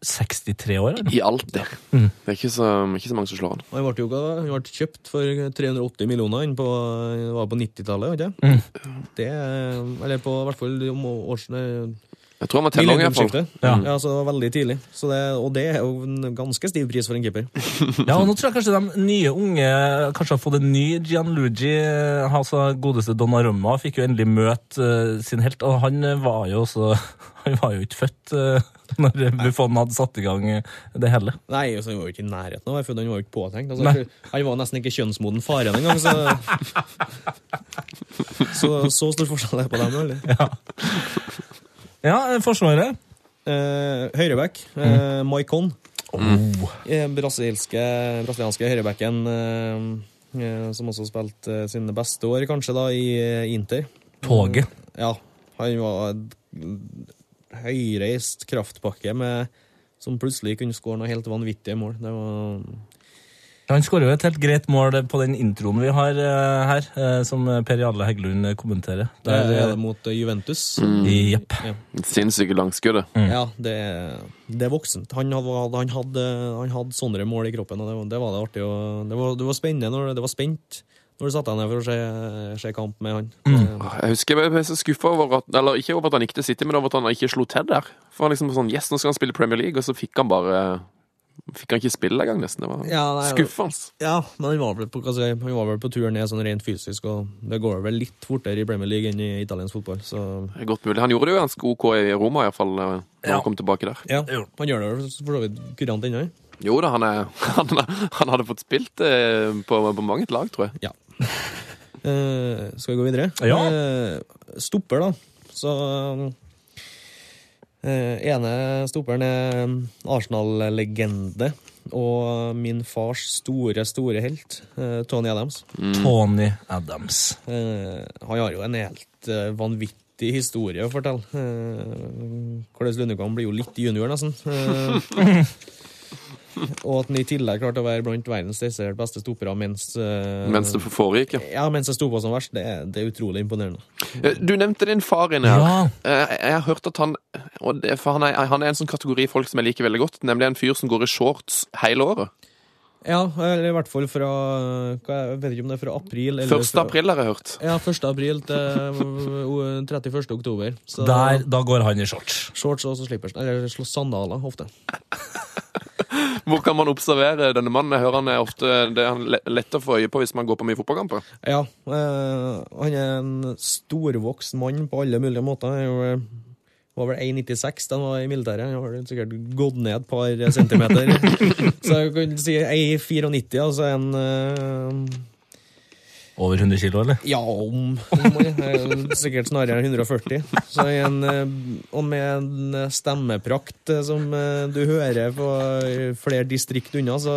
63 år, eller? I alt det. Mm. Det er ikke så, ikke så mange som slår han. Han ble jo han ble kjøpt for 380 millioner inn på, var på 90-tallet, ikke Mm. Det, eller på i hvert fall Jeg tror han var tenåring, iallfall. Ja. Ja. så det var veldig tidlig. Så det, og det er jo en ganske stiv pris for en keeper. Ja, og nå tror jeg kanskje de nye unge kanskje har fått en ny Gianluigi. Altså godeste Donnarumma fikk jo endelig møte uh, sin helt, og han eh, var jo også Han var jo ikke født uh, når Buffon hadde satt i gang det hele. Nei, altså, han var jo ikke i nærheten av å være født, han var jo ikke påtenkt. Altså, han var nesten ikke kjønnsmoden faren engang, så Så, så stor forskjell er det på dem. Eller? Ja, eh, Forsvaret. Eh, høyreback, eh, Maikon. Eh, Brasilske, brasilianske høyrebacken eh, eh, som også spilte eh, sine beste år, kanskje, da, i eh, Inter. Toget. Ja, han var et høyreist kraftpakke med, som plutselig kunne skåre noe helt vanvittige mål. Det var Han skårer jo et helt greit mål på den introen vi har uh, her, uh, som Per Jarle Heggelund kommenterer. det er det mot eh, Juventus. Jepp. Sinnssyke langskuddet. Ja, det, det er voksent. Han hadde, han, hadde, han hadde sånne mål i kroppen, og det, var- det var det artig. Og det, var, det var spennende når det var spent når du satte deg ned for å se, se kamp med han. Jeg husker jeg ble så skuffa over at Eller ikke over at han gikk til City, men over at han ikke slo til der. For han liksom sånn Yes, nå skal han spille Premier League, og så fikk han bare Fikk han ikke spille engang, nesten. Det var Ja, nei, skuffende. Ja, men han var vel på, si, han var vel på tur ned sånn rent fysisk, og det går vel litt fortere i Premier League enn i italiensk fotball, så Det er Godt mulig. Han gjorde det jo ganske OK i Roma, iallfall, når Ja. han kom tilbake der. ja, han gjør det vel for så vidt kurant ennå. Jo da, han, er, han, han hadde fått spilt eh, på, på mange lag, tror jeg. Ja. Eh, skal vi gå videre? Ja. Eh, stopper, da. Så eh, ene stopperen er Arsenal-legende og min fars store, store helt, eh, Tony Adams. Tony Adams. Eh, han har jo en helt eh, vanvittig historie å fortelle. Hvordan Lundekvam blir jo litt junior, nesten. Og at han i tillegg klarte å være blant verdens desidert beste stoppere mens uh, Mens det foregikk. ja. ja, mens jeg sto på som verst, det, er- det er utrolig imponerende. Eh, Du nevnte din far inne her. Ja. Eh, Jeg har hørt at han og det, for han, er, han er en sånn kategori folk som jeg liker veldig godt, nemlig en fyr som går i shorts hele året. Ja, eller i hvert fall fra hva, Jeg vet ikke om det er fra april eller 1. april har jeg hørt. Ja, 1. april til uh, 31. oktober. Så Der, da går han i shorts. Shorts og så slippers. Eller slå sandaler, ofte. Hvor kan man observere denne mannen? Jeg hører han er ofte det er han lett å få øye på hvis man går på mye fotballkamper. Ja, Øh, han er en storvokst mann på alle mulige måter. Han eh, var vel 1,96 da han var i militæret. Han har sikkert gått ned et par centimeter. så jeg kan si 1,94, altså en eh, Over 100 kilo, eller? Ja, om, om Sikkert snarere 140. Så en, eh, og med en eh, stemmeprakt eh, som du hører på flere distrikt unna, så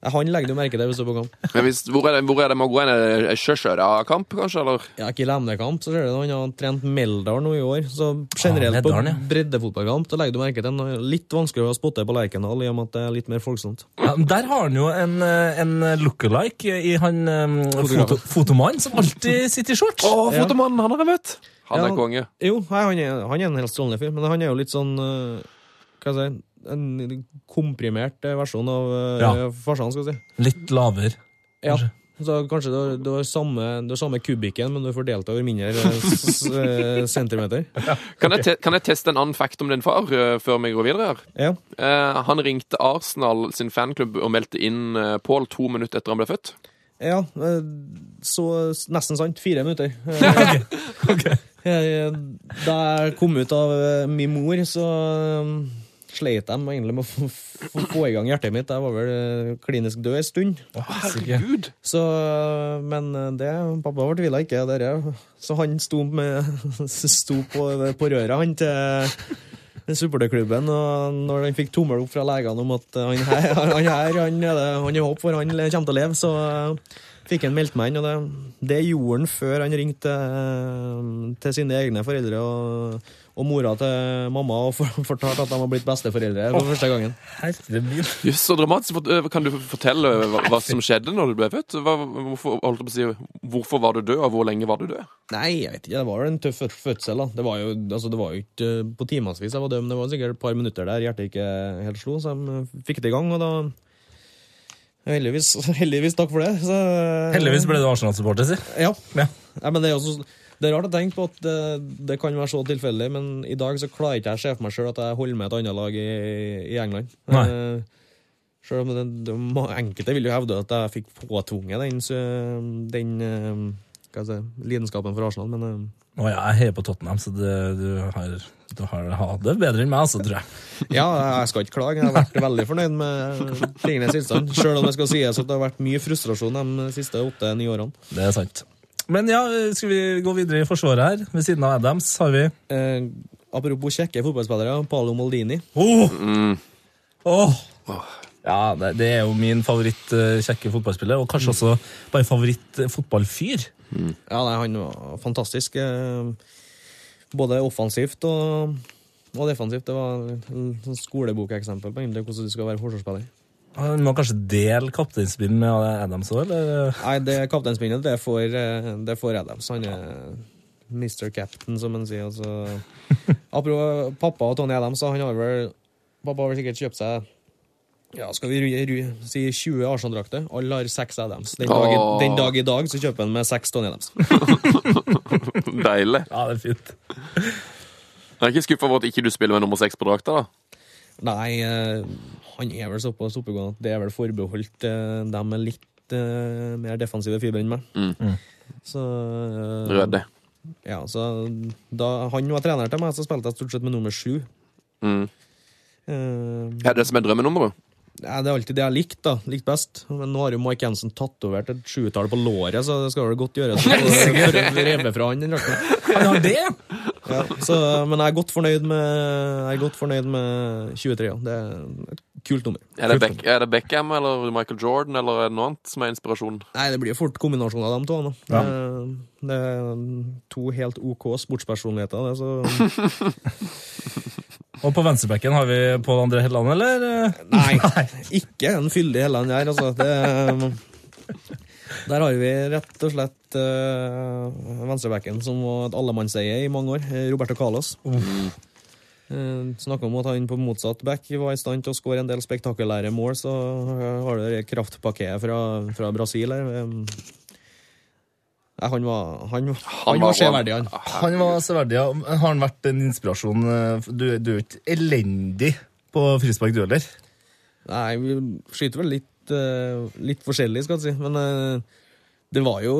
Han legger du merke til hvis du er på kamp. Men hvis, hvor, er det, hvor er det man går inn? Det Sjøsjøra-kamp, kanskje? Eller? Ja, ikke Lemnekamp, så ser du han har trent Meldal nå i år. Så generelt Ah, Meldal, ja. på breddefotballkamp da legger du merke til en litt vanskeligere å spotte på Lerkendal, i og med at det er litt mer folksomt. Ja, der har han jo en, en look-alike i han um, foto, fotomannen som alltid sitter i shorts. Å, fotomannen! Han har jeg møtt! Han Ja. er konge. Jo, han er, han er en helt strålende fyr, men han er jo litt sånn eh, Hva skal jeg si En komprimert eh, versjon av uh, Ja. farsan, skal vi si. Litt lavere. Ja. Så kanskje du har, samme, samme kubikken, men du får fordelt over mindre eh, eh, centimeter. Kan jeg, te kan jeg teste en annen fact om din far uh, før vi går videre? her? Ja. Uh, han ringte Arsenal sin fanklubb og meldte inn uh, Pål to minutter etter han ble født. Ja, eh, så nesten sant. Fire minutter. okay. eh, Da jeg kom ut av eh, min mor, så eh, sleit de egentlig med å få, få, få i gang hjertet mitt. Jeg var vel eh, klinisk død en stund. Herregud! Så, eh, men det, pappa fortvila ikke. Der, Så han sto, med, sto på, på røret han til supporterklubben, og når han fikk tommel opp fra legene om at han her, han, her, han, han er håp for han kommer til å leve, så eh, fikk han meldt meg inn. Og det, det gjorde han før han ringte eh, til sine egne foreldre og, og mora til mamma og fortalte at de var blitt besteforeldre for første gangen. Just, Jøss, så dramatisk. Kan du fortelle hva, hva som skjedde når du ble født? Hva, hvorfor, holdt på å si, hvorfor var du død, og hvor lenge var du død? Nei, jeg vet ikke. Det var jo en tøff fødsel. da. Det var jo, altså, det var jo ikke på timevis jeg var død, men det var sikkert et par minutter der hjertet ikke helt slo, så de fikk det i gang, og da Heldigvis, heldigvis takk for det. Så, Heldigvis ble du Arsenal-supporter, si. Ja. Ja. ja. Men det er også Det er rart å tenke på at det, det kan være så tilfeldig, men i dag så klarer ikke jeg å se for meg sjøl at jeg holder med et annet lag i, i England. Nei. Eh, selv om det, det, enkelte vil jo hevde at jeg fikk påtvunget den, så- den eh, hva si, lidenskapen for Arsenal, men eh, Å jeg heier på Tottenham, så det, du har, du har hatt det bedre enn meg, altså, tror jeg. Ja, jeg skal ikke klage. Jeg har vært veldig fornøyd med tingenes tilstand. Selv om det skal sies at det har vært mye frustrasjon de siste åtte-ni årene. Det er sant. Men ja, skal vi gå videre i forsvaret her? Ved siden av Adams har vi Eh, apropos kjekke fotballspillere, Paolo Moldini. Åh! Åh! Ja, det, det er jo min favoritt eh, kjekke fotballspiller, og kanskje også bare favoritt eh, fotballfyr. Ja, nei, Han var fantastisk. eh, Både offensivt og, og defensivt. Det var et sånn skolebokeksempel på egentlig hvordan du skal være forsvarsspiller. Han må kanskje dele kapteinspinnet med Adams òg, eller? Nei, det kapteinspinnet, det får, eh, det får Adams. Han er Mr. Captain, som han sier. Altså. Apropos pappa og Tony Adams, han har vel Pappa har vel sikkert kjøpt seg ja, skal vi si 20 Arsenal-drakter? Alle har seks Adams. Den dag, i, den dag i dag så kjøper han med seks Tony Adams. Deilig. Ja, det er fint. Jeg er ikke skuffa over at ikke du spiller med nummer seks på drakta, da. Nei, eh, han er vel såpass oppegående at det er vel forbeholdt eh, dem med litt eh, mer defensive fibre enn meg. Mm. Så eh, Rødde. Ja, så da han var trener til meg, så spilte jeg stort sett med nummer sju. Mm. Uh, Er det det som er drømmenummeret? Ja, det er alltid det jeg likte da. Likt best. Men nå har jo Mike Jensen tatovert et sjuetall på låret, så det skal vel godt gjøres å få fra han den drakta. Han har det! Ja, så, men jeg er godt fornøyd med, jeg er godt fornøyd med 23. Ja. Det er et kult nummer. Er det, Beck, er det Beckham eller Michael Jordan eller er noe annet som er inspirasjonen? Nei, det blir fort kombinasjon av dem to. nå. Ja. Det, det er to helt OK sportspersonligheter. Det, så Og på venstrebekken har vi Pål André Helland, eller? Nei, ikke en fyldig Helland her. altså. Det, der har vi rett og slett uh, venstrebekken som var et allemannseie i mange år. eh, Roberto Carlos. Uh, Snakka om at han på motsatt back var i stand til å skåre en del spektakulære mål, så eh, har du det fra, fra Brasil her. Um, nei, han var, han, han, var var severdig, han. Han var severdig, ja. Har han vært en inspirasjon? eh, Du, du er jo ikke elendig på frispark, du heller? Nei, vi skyter vel litt, eh, litt forskjellig, skal jeg si. Men eh, det var jo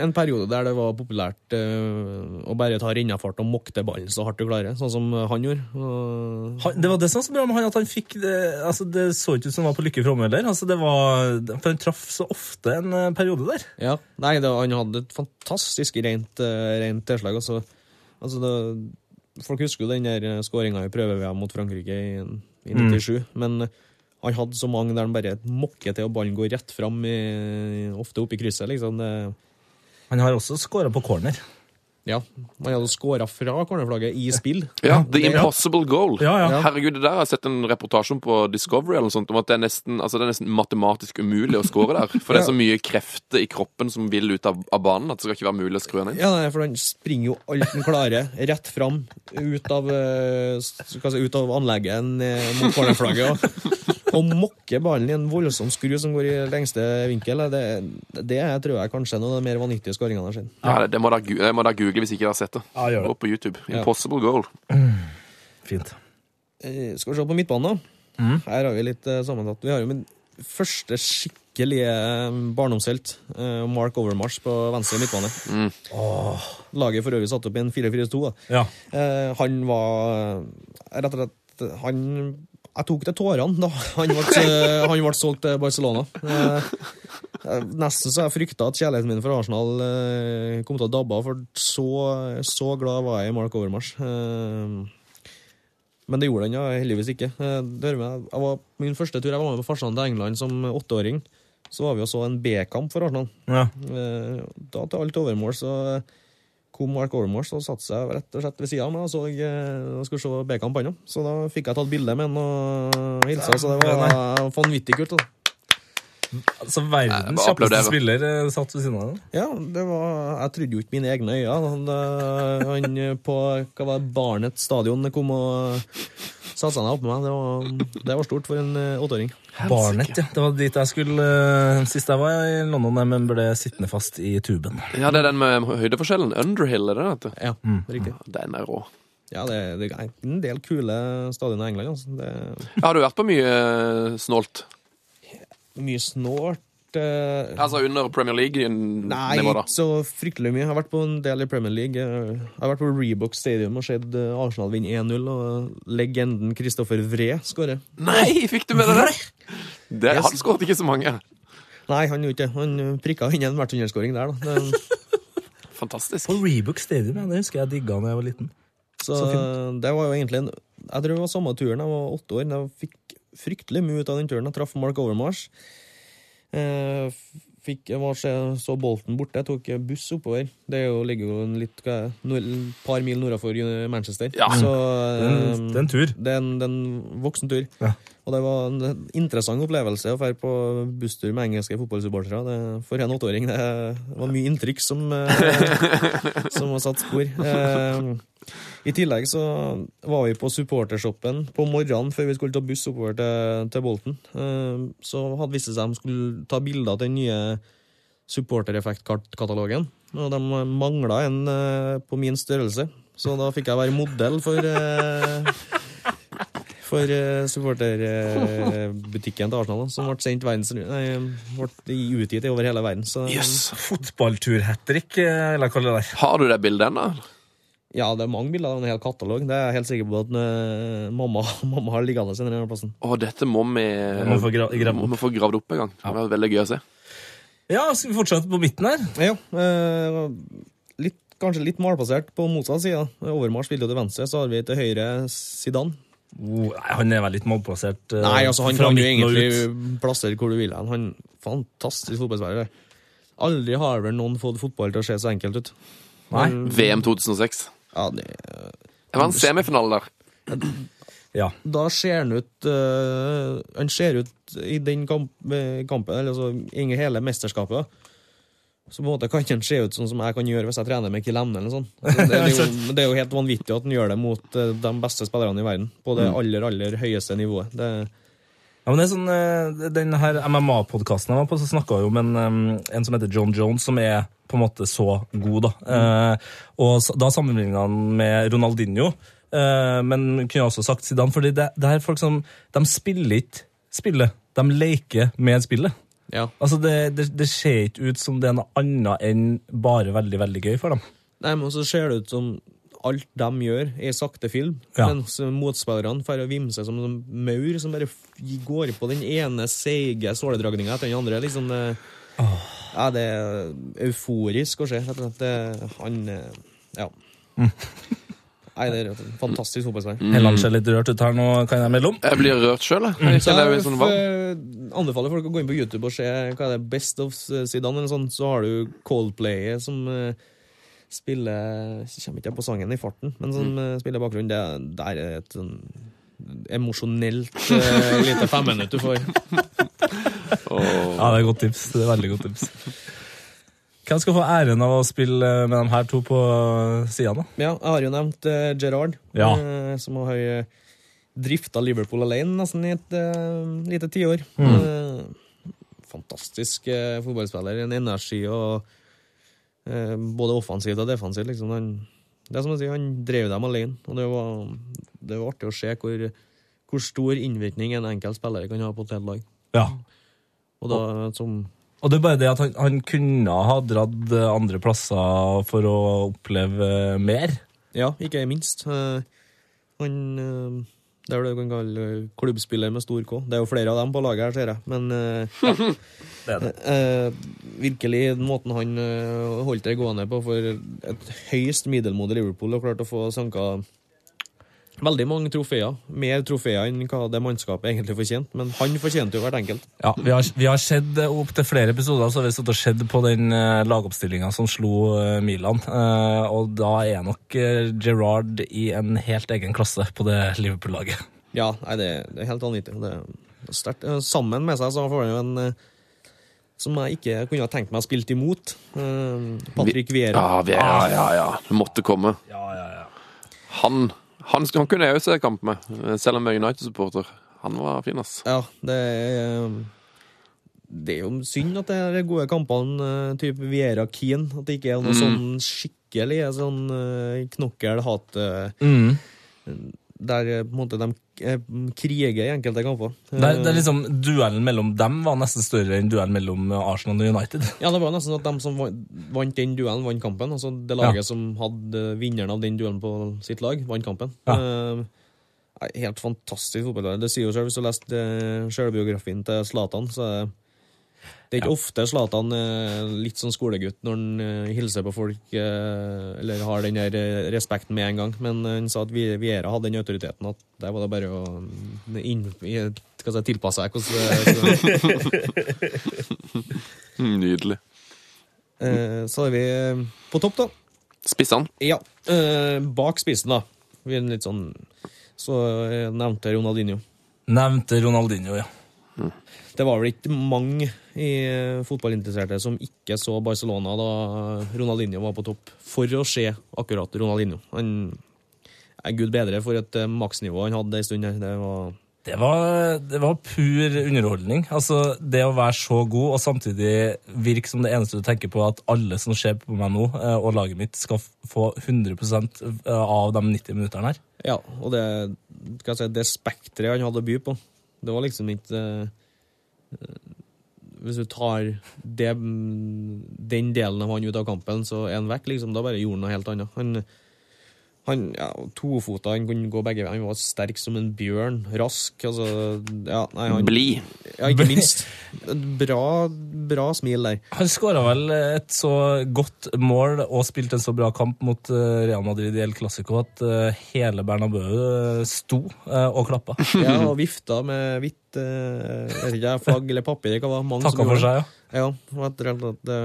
en periode der det var populært uh, å bare ta rennafart og mokte ballen så hardt du klarer, sånn som han gjorde. Uh, Han, det var det som var så bra med han, at han fikk det altså Det så ikke ut som han var på lykke framme heller. Altså, det var, for han traff så ofte en uh, periode der. ja, nei, det, han hadde et fantastisk rent, eh, rent tilslag. Altså, altså det, folk husker jo den der skåringa i prøve-VM mot Frankrike i, i 97, men han hadde så mange der han bare mokker til, og ballen går rett fram, i, ofte opp i krysset. liksom. Det, Han har også skåra på corner. Ja, Man hadde skåra fra cornerflagget i spill. Ja, The Impossible Goal. Ja, ja. Herregud, det der har jeg sett en reportasje om på Discovery eller noe sånt, om at det er nesten, altså det er nesten matematisk umulig å skåre der. For det er så mye krefter i kroppen som vil ut av, av banen at det skal ikke være mulig å skru den inn. Ja, nei, for han springer jo alt han klarer, rett fram, ut av, eh, skal si, ut av anlegget mot cornerflagget. Og, og mokke ballen i en voldsom skru som går i lengste vinkel. Det, det tror jeg kanskje er noe av de mer vanvittige skåringene jeg har sett. Ja, det, det må da, det må da google hvis ikke dere har sett det. Ja, gjør det. Gå på YouTube. Ja. Impossible Goal. Fint. Eh, Skal vi se på midtbanen, da. Her har vi litt eh, sammensatt. Vi har jo min første skikkelige eh, barndomshelt, eh, Mark Overmars, på venstre midtbane. Laget for øvrig satt opp i en 4-4-2. Ja. Eh, han var rett og slett Han Jeg tok til tårene da han ble, eh, han ble solgt til Barcelona. Eh, eh, nesten så jeg frykta at kjærligheten min for Arsenal kom til å dabbe av, for så, så glad var jeg i Mark Overmars. Men det gjorde han ja, heldigvis ikke. Det var, min første tur jeg var med på farsan til England som åtteåring, så var vi og så en B-kamp for Arsenal. ja. Da til alt overmål så kom Mark Ormore og satte seg rett og slett ved sida av meg og så, jeg, skulle se B-kamp han. Så da fikk jeg tatt bilde med han og hilsa, så det var vanvittig kult. Da. Altså, verdens Nei, kjappeste spiller eh, satt ved siden av deg. Ja, det var Jeg trodde jo ikke mine egne øyne. Han, eh, han på hva var det, Barnet stadion kom og satte seg ned oppå meg. Det var, det var stort for en eh, åtteåring. Barnet, ja. Det var dit jeg skulle sist jeg var i London, men ble sittende fast i tuben. Ja, det er den med høydeforskjellen. Underhill, er det det? heter? Ja, riktig. Den er rå. Ja, det, det er en del kule stadioner i England. Altså. Det Har du vært på mye snålt? Mye snålt. Uh, Altså under Premier League-nivå, da? ikke så fryktelig mye. Jeg har vært på en del i Premier League. Jeg har vært på Reebok Stadium og sett eh, Arsenal vinne 1-0, og legenden Christoffer Vree skårer. Nei, fikk du med deg det? det Yes. han skåret ikke så mange. Nei, han gjorde ikke. Han eh, prikka inn en matchunderskåring der, da. Det, Fantastisk. På Rebook Stadium, ja, det husker jeg digga da jeg var liten. så Så det var jo egentlig en Jeg tror det var samme turen. Jeg var åtte år. Jeg fikk fryktelig mye ut av den turen. Jeg traff Mark Overmars. Eh, fikk, jeg var, så, Bolten borte. Jeg tok buss oppover. Det er jo, ligger jo en litt, nord, par mil nordafor eh, Manchester. Ja. Så, Det er en- eh, det er en tur. Det er en, det er en voksen tur. Ja. Og det var en interessant opplevelse å dra på busstur med engelske fotballsupportere. For en åtteåring det var mye inntrykk som, eh, som har satt spor. Eh, I tillegg så var vi på supportershoppen på morgenen før vi skulle ta buss oppover til, til Bolten. Eh, Så hadde vist seg de skulle ta bilder til den nye supportereffektkatalogen. Og de mangla en på min størrelse, så da fikk jeg være modell for for uh, supporterbutikken til Arsenal, som ble sendt verdens, nei, ble utgitt over hele verden. Så, Jøss. Fotballtur-hattrick, eh, vil jeg det der. Har du det bildet ennå? Ja, det er mange bilder av en hel katalog. Det er jeg helt sikker på at eh, mamma, mamma har liggende en eller plassen. Å, dette må vi må få gra- gravd opp en gang. Det var veldig gøy å se. Ja, skal vi fortsette på midten her? Ja, eh, litt, kanskje litt malplassert på motsatt side. Overmars spilte jo til venstre, så har vi til høyre Zidane. Oh, nei, han er vel litt malplassert. Uh, Nei, altså han kan jo egentlig plassere hvor du vil. Han Han Fantastisk fotballspiller. Aldri har vel noen fått fotball til å se så enkelt ut. Nei. Men, VM 2006. Ja, det, Det var en semifinale der. Ja. da ser han ut uh, Han ser ut i den kamp, kampen, eller altså i hele mesterskapet. Så på en måte kan han se ut sånn som jeg kan gjøre hvis jeg trener med Kilemne. eller sånn. Altså, det, det er jo helt vanvittig at han gjør det mot eh, de beste spillerne i verden. På det aller, aller høyeste nivået. Det, Ja, men det er sånn, eh, Den her MMA-podkasten jeg var på, så snakka jo om en, eh, en som heter John Jones, som er på en måte så god. Da Eh, Og da sammenligna han med Ronaldinho, eh, men kunne jeg også sagt Zidane. fordi det, det er folk som De spiller ikke spillet, de leker med spillet. Ja. Altså, det, det, det ser ikke ut som det er noe annet enn bare veldig, veldig gøy for dem. Nei, men så ser det ut som alt de gjør, er sakte film. Ja. Mens motspillerne får vimse som en maur som bare går på den ene seige såledragninga etter den andre. liksom det, Ja, det er euforisk å se. han Ja. Ja. Nei, det er en fantastisk fotballspiller. Helland ser litt rørt ut her nå, kan jeg melde om. Jeg blir rørt sjøl, jeg. jeg. Så jeg jeg sånn anbefaler folk å gå inn på YouTube og se hva er det Best of Zidane. Eller sånn. Så har du Coldplay som uh, spiller Jeg kommer ikke på sangen i farten, men som eh, spiller bakgrunn. Det, det er et sånn emosjonelt uh, lite femminutt du får. Ja, det er et godt tips. Det er veldig godt tips. Hvem skal få æren av å spille med de her to på sidene? Ja, jeg har jo nevnt uh, Gerrard, Ja. uh, som har uh, drifta Liverpool alene nesten i et uh, lite tiår. Eh, fantastisk eh, fotballspiller. En energi og eh, både offensivt og defensivt. Liksom. Han, det er som å si, han drev dem alene, og det var, det var artig å se hvor, hvor stor innvirkning en enkelt spiller kan ha på et helt lag. Ja. Og da, som, Og det er bare det at han, han kunne ha dratt andre plasser for å oppleve mer. ja, ikke minst. Eh, han eh, Det er det du kan kalle eh, klubbspiller med stor K. Det er jo flere av dem på laget her, ser jeg. Men ja. Det er det. Virkelig den måten han holdt det gående på for et høyst middelmådig Liverpool og klarte å få sanka veldig mange trofeer. Mer trofeer enn hva det mannskapet egentlig fortjente, men han fortjente jo hvert enkelt. Ja, vi har, vi har sett opptil opp til flere episoder så har vi stått og sett på den uh, lagoppstillinga som slo eh, Milan. Eh, og da er nok Gerard Gerrard i en helt egen klasse på det Liverpool-laget. Ja, nei, det, det er helt vanvittig. Det er sterkt. Eh, Sammen med seg så får han jo en, eh, som jeg ikke kunne ha tenkt meg å spilt imot. Eh, Patrick Vieira. Ja, vi- ja, ja, ja. Det måtte komme. Ja, ja, ja. Han, han, han kunne jeg jo se kamp med, selv om jeg er United-supporter. Han var fin, ass. Ja, det er Det er jo synd at det er de gode kampene, eh, type Viera Keane, at det ikke er noe sånn skikkelig sånn eh, knokkel-hat eh, Mm. der eh, på en måte de eh, kriger i enkelte kamper. Det, det er liksom, Duellen mellom dem var nesten større enn duellen mellom Arsenal og United. Ja, det var nesten sånn at de som vant- den duellen, vant kampen. Altså det laget som hadde vinneren av den duellen på sitt lag, vant kampen. Ja. Eh, helt fantastisk fotballag. Det sier jo selv, hvis du har lest selvbiografien til Zlatan, så er det det er ikke ofte Zlatan er litt sånn skolegutt når han eh, hilser på folk, eh, eller har den der eh, respekten med en gang, men han sa at Viera hadde den autoriteten at der var det bare å mm, inn, si, tilpasse seg. Mm, Nydelig. Eh, Så er vi på topp, da. Spissene. Ja. eh, bak spissen, da. Vi er litt sånn Så nevnte Ronaldinho. Nevnte Ronaldinho, ja. Det var vel ikke mange i eh, fotballinteresserte som ikke så Barcelona da Ronaldinho var på topp, for å se akkurat Ronaldinho. Han er gud bedre for et eh, maksnivå han hadde en stund her. Det var Det var, det var pur underholdning. Altså, Det å være så god og samtidig virke som det eneste du tenker på, at alle som ser på meg nå, eh, og laget mitt, skal få 100% av de 90 minutterne her. Ja, og det, si, det spekteret han hadde å by på, det var liksom ikke Hvis du tar det, den delen av han ut av kampen, så er han vekk, liksom. Da bare gjorde han noe helt annet. Han, han ja, tofota, han kunne gå begge veier. Han var sterk som en bjørn. Rask. Altså, ja, nei, han, Blid. ja, ikke minst. Bra, bra smil der. Han skåra vel et så godt mål og spilte en så bra kamp mot eh, Real Madrid i El Clásico at eh, hele Bernabeu eh, sto og klappa. Ja, og vifta med hvitt eh, flagg eller papir. Det var mange Takka for seg, ja. Ja, alt at det,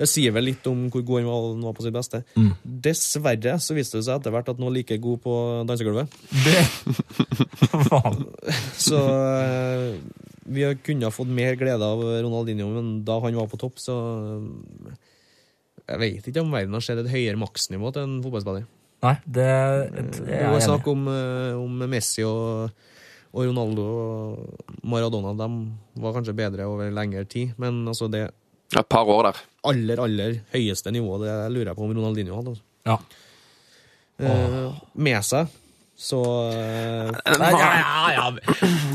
det sier vel litt om hvor god han var, var på sitt beste. Mm. Dessverre så viste det seg etter hvert at han var like god på dansegulvet. Det. Så eh, vi kunne ha fått mer glede av Ronaldinho, men da han var på topp, så eh, Jeg vet ikke om verden har sett et høyere maksnivå til en fotballspiller. Nei, det, det Det er jeg enig snakk i. om, eh, om Messi og, og Ronaldo og Maradona. De var kanskje bedre over lengre tid, men altså det Et par år der. aller, aller høyeste nivået, det lurer jeg på om Ronaldinho hadde. Altså. Ja. Eh, med seg, så eh, Nei, ja, ja, ja.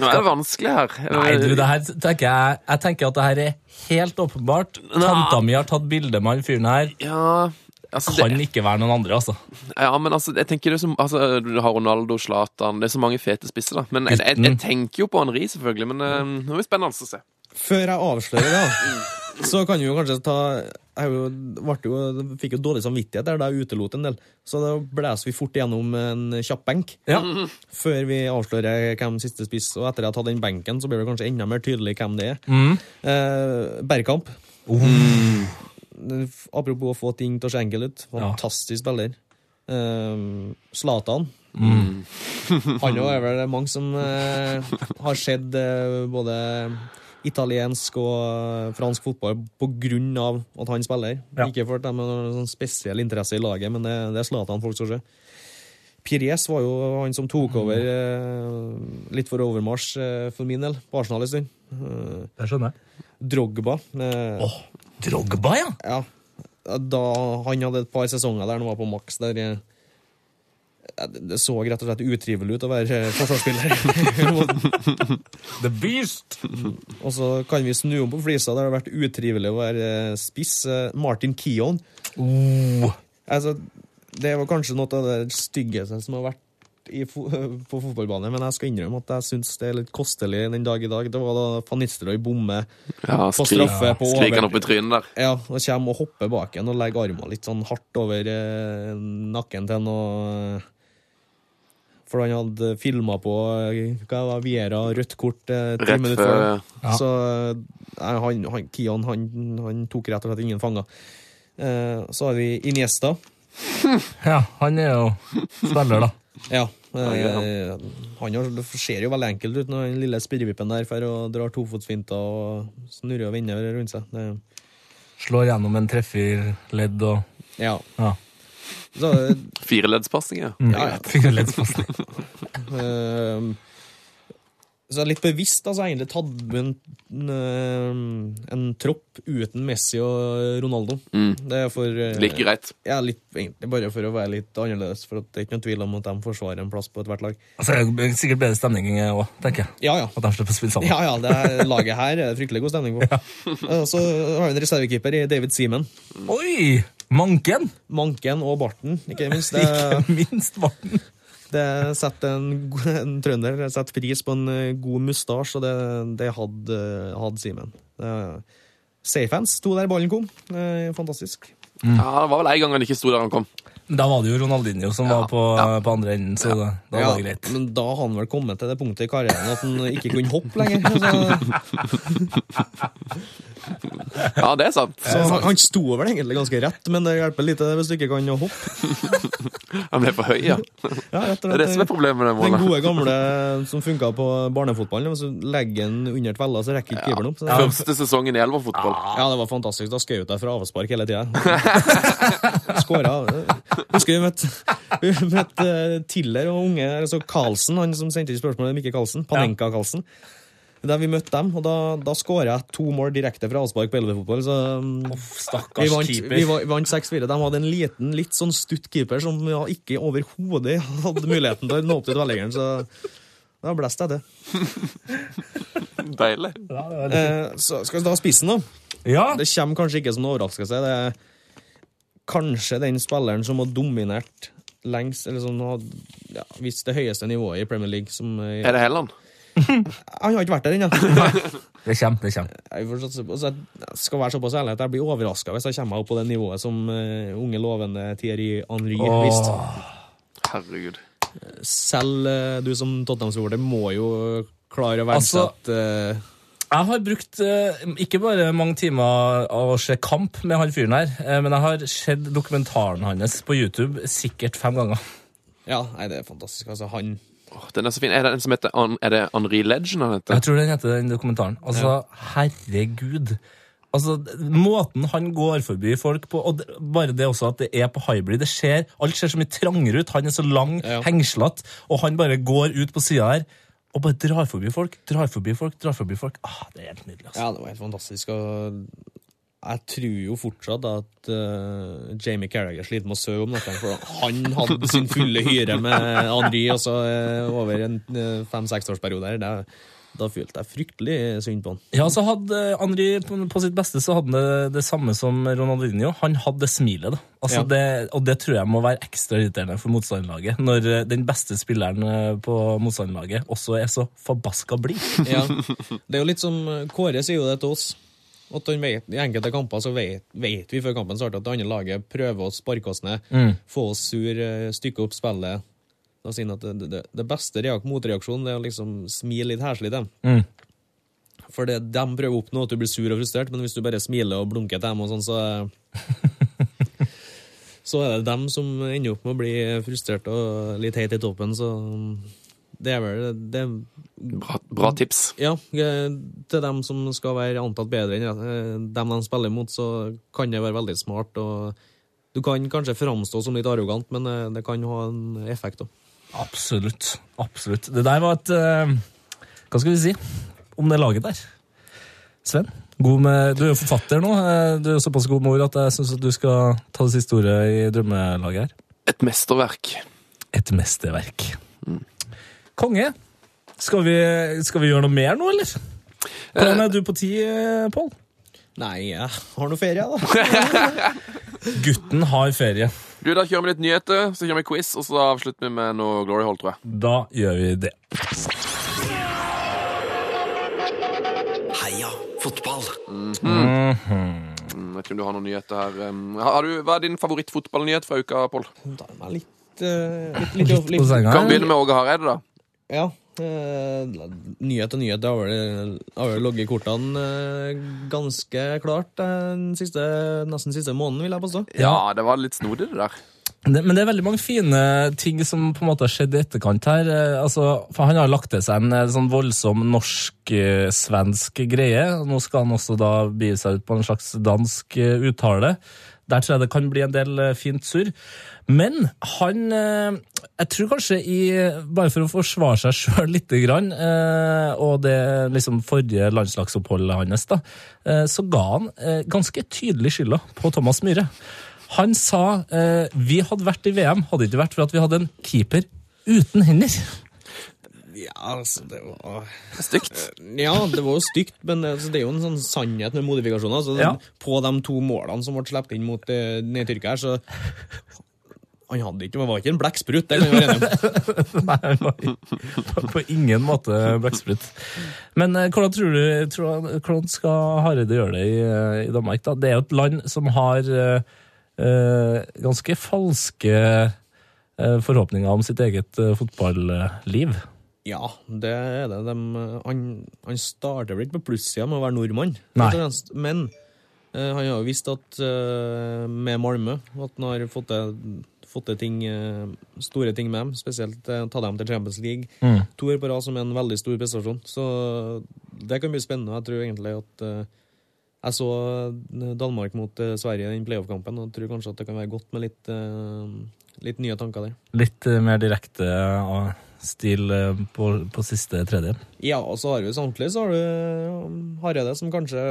Nå er det vanskelig her. Nei, du, det her tenker jeg Jeg tenker at det her er helt åpenbart. Tanta mi har tatt bilde med han fyren her. Ja, altså det, Kan ikke være noen andre, altså. ja, men altså, jeg tenker det som, altså, Du har Ronaldo, Zlatan Det er så mange fete spisser, da. Men jeg, jeg, jeg tenker jo på Henri, selvfølgelig. Men eh, det blir spennende å se. Før jeg avslører det, så kan vi jo kanskje ta jeg jo, ble jo, fikk jo dårlig samvittighet der da jeg utelot en del. Så da blåser vi fort gjennom en kjapp benk Ja. før vi avslører hvem siste spiss. Og etter at jeg har tatt den benken, så blir det kanskje enda mer tydelig hvem det er. Mm. Eh, Bergkamp. Apropos å få ting til å se enkelt ut. Fantastisk spiller. Eh, Zlatan. Han òg er vel mange som uh, har sett uh, både italiensk og eh, fransk fotball på grunn av at han spiller. Ja. Ikke for at de har noen sånn spesiell interesse i laget, men det, det er Zlatan folk skal se. Pires var jo han som tok over eh, litt for overmarsj for min del, på Arsenal en stund. Det skjønner jeg. Drogba. eh, Åh, Drogba, ja! ja. Da han hadde et par sesonger der han var på maks, der eh, det så rett og slett utrivelig ut å være eh, forsvarsspiller. The Beast! og så kan vi snu om på flisa, der det har vært utrivelig å være eh, spiss. Martin Keon. Oh. Altså, det var kanskje noe av det styggeste som har vært fo på fotballbane, men jeg skal innrømme at jeg syns det er litt kostelig den dag i dag. Det var da Van Nistelrooy bommer Ja, på straffe på stryk han opp i trynet der. Ja, og kommer og hopper bak en og legger armene litt sånn hardt over eh, nakken til en og For han hadde filma på eh, hva var Viera rødt kort eh, ti Rett minutter før. Ja. Så eh, han, han, Kian han, han tok rett og slett ingen fanger. Eh, så har vi Iniesta. Ja, han er jo spiller, da. Ja. Eh, han det ser jo veldig enkelt ut når den lille spirrevippen der for å dra tofotsfinter og snurrer og vender rundt seg. Det, Slår gjennom en trefferledd og ja. Ja. Så, Fireleddspassinger. Ja, ja. Fireleddspassing. eh, så litt bevisst altså, egentlig tatt med en, en, en tropp uten Messi og Ronaldo. Det er for eh, Like greit. Ja, litt, egentlig bare for å være litt annerledes. For at det er ikke noen tvil om at de forsvarer en plass på ethvert lag. Altså, det er sikkert bedre stemning òg, tenker jeg. Ja, ja. At de slipper å spille sammen. Ja, ja, det er, laget her er det fryktelig god stemning på. ja. Så har vi en reservekeeper i David Seaman. Oi! Manken! Manken og barten, ikke minst. Det, Ikke minst Morten. Det setter en, en trønder setter pris på en eh, god mustasje, og det, det hadde, hadde Simen. Seifans sto der ballen kom. Fantastisk. Fantastisk. Ja, Det var vel en gang han ikke sto der han kom. Da var det jo Ronaldinho som var på, ja. på andre enden, så da, da Ja, var det greit. men da har han vel kommet til det punktet i karrieren at han ikke kunne hoppe lenger. Så, Ja, det er sant. så han, han sto vel egentlig ganske rett, men det hjelper lite hvis du ikke kan hoppe. Han ble for høy, ja. Ja, Det er det som er problemet med det Den målet. gode gamle som funka på barnefotballen. Hvis du legger den under tvella, så rekker ikke keeperen opp. Så Første sesongen i elverfotball. ja, det var fantastisk. Da skjøt jeg fra avspark hele tida. Skåra. Husker vi møtte, vi møtte eh, Tiller og unge altså Karlsen, han som sendte inn spørsmålet, Mikke Karlsen. Panenka-Karlsen. Der vi møtte dem, og da, da skåra jeg to mål direkte fra avspark på elvefotball. Så vi Stakkars vant, keeper. vi vi vant 6-4. De hadde en liten, litt sånn stutt keeper som ja, ikke overhodet hadde muligheten til å nå opp til tverrleggeren, så da blåste jeg det. Deilig. Ja, det Eh, så skal vi ta spissen, da. ja. Det kommer kanskje ikke som noen overraskelse. Det er kanskje den spilleren som har dominert lengst, eller som har ja, vist det høyeste nivået i Premier League. Som, eh, Er det Helland? han har ikke vært der ennå. Det kommer, det kommer. Jeg skal være såpass ærlig at jeg blir overraska hvis jeg kommer opp på det nivået som uh, unge, lovende Thierry Henry viste. Herregud. Selv uh, du som Tottenham-supporter må jo klare å Altså- verdsette eh, Jeg har brukt eh, ikke bare mange timer av å se kamp med han fyren her, eh, men jeg har sett dokumentaren hans på YouTube sikkert fem ganger. Ja, nei, det er fantastisk. Altså, han oh, den er så fin. Er det den som heter Er det Henri Legend han heter? Jeg tror den heter den dokumentaren. Altså, herregud. Altså, Måten han går forbi folk på, og det, bare det også at det er på hybrid det skjer, Alt ser så mye trangere ut. Han er så lang, Ja. hengslete, og han bare går ut på sida her og bare drar forbi folk. Drar forbi folk, drar forbi folk. Ah, Det er helt nydelig. altså. Ja, det var helt fantastisk. Og jeg tror jo fortsatt at uh, Jamie Carragher sliter med å sove om natta. For han hadde sin fulle hyre med Henri også, eh, over en uh, fem-seksårsperiode. her. Det- Da følte jeg fryktelig synd på han. Ja, så hadde Henri på, sitt beste så hadde han det, det samme som Ronaldinho. Han hadde det smilet, da. Altså Ja. det, og det tror jeg må være ekstra irriterende for motstanderlaget. Når eh, den beste spilleren eh, på motstanderlaget også er så forbaska blid. Ja. Det er jo litt som eh, Kåre sier jo det til oss. At vet, I enkelte kamper så vet, vet vi før kampen starter at det andre laget prøver å sparke oss ned, få oss sur, stykke opp spillet. Da sier han at det, det, det beste reak motreaksjonen det er å liksom smile litt heslig til dem. Mm. For det, de prøver å oppnå at du blir sur og frustrert, men hvis du bare smiler og blunker til dem, og sånn, så Så er det dem som ender opp med å bli frustrert og litt heit i toppen, så det er vel det, Bra, bra tips. ja, eh, til dem som skal være antatt bedre enn eh, dem de spiller mot, så kan det være veldig smart. og Du kan kanskje framstå som litt arrogant, men eh, det kan ha en effekt òg. Absolutt. Absolutt. Det der var et uh, Hva skal vi si om det laget der? Sven, god med, du er jo forfatter nå. eh, Du er såpass god med ord at jeg syns du skal ta det siste ordet i drømmelaget her. Et mesterverk. Et mesterverk. Konge. Skal vi, skal vi gjøre noe mer nå, eller? Hvordan er du på eh, Pål? Nei, jeg har noe ferie, da. Gutten har ferie. Du, Da kjører vi litt nyheter, så kjører vi quiz, og så avslutter vi med noe Glory Hall, tror jeg. Da gjør vi det. Heia fotball. Mm, vet ikke om du har noen nyheter her. Har du, hva er din favorittfotballnyhet fra uka, Pål? Er jeg litt, litt, litt, litt, Kan begynne med Åge Hareide, da. Ja. Eh, nyhet og nyhet. Det har vel, ligget i kortene eh, ganske klart eh, den siste, nesten siste måneden, vil jeg påstå. Ja, det var litt snodig, det der. Det, men det er veldig mange fine ting som på en måte har skjedd i etterkant her. Altså, for Han har lagt til seg en sånn voldsom norsk-svensk greie. Nå skal han også da begi seg ut på en slags dansk uttale. Der tror jeg det kan bli en del fint surr. Men han eh, Jeg tror kanskje i Bare for å forsvare seg sjøl lite grann, eh, og det liksom forrige landslagsoppholdet hans, da, eh, så ga han ganske tydelig skylda på Thomas Myhre. Han sa vi hadde vært i VM, hadde ikke vært for at vi hadde en keeper uten hender. Ja, altså, det var Stygt. Ja, det var jo stygt, men altså, det er jo en sånn sannhet med modifikasjoner. Altså, Ja. På de to målene som ble sluppet inn mot uh, Tyrkia her, så Han hadde ikke, han var ikke en blekksprut, det kan vi være enige om. Nei, han var på ingen måte blekksprut. Men eh, hvordan tror du tror, hvordan skal Hareide gjøre det i, eh, i Danmark? da? Det er jo et land som har eh, ganske falske eh, forhåpninger om sitt eget eh, fotballiv. Ja, det er det. De, han, han starter vel ikke på plussida med å være nordmann, Nei. men han har jo visst at med Malmö at han har fått til, fått til ting, eh, store ting med dem, spesielt uh, ta dem til Champions League. Mm. To år på rad som er en veldig stor prestasjon. Så det kan bli spennende. Jeg tror egentlig at eh, Jeg så eh, Danmark mot eh, Sverige i den playoff-kampen, og tror kanskje at det kan være godt med litt, eh, litt nye tanker der. Litt eh, mer direkte eh, stil eh, på, på siste tredje. Ja, og så har vi samtidig så har du Hareide, som kanskje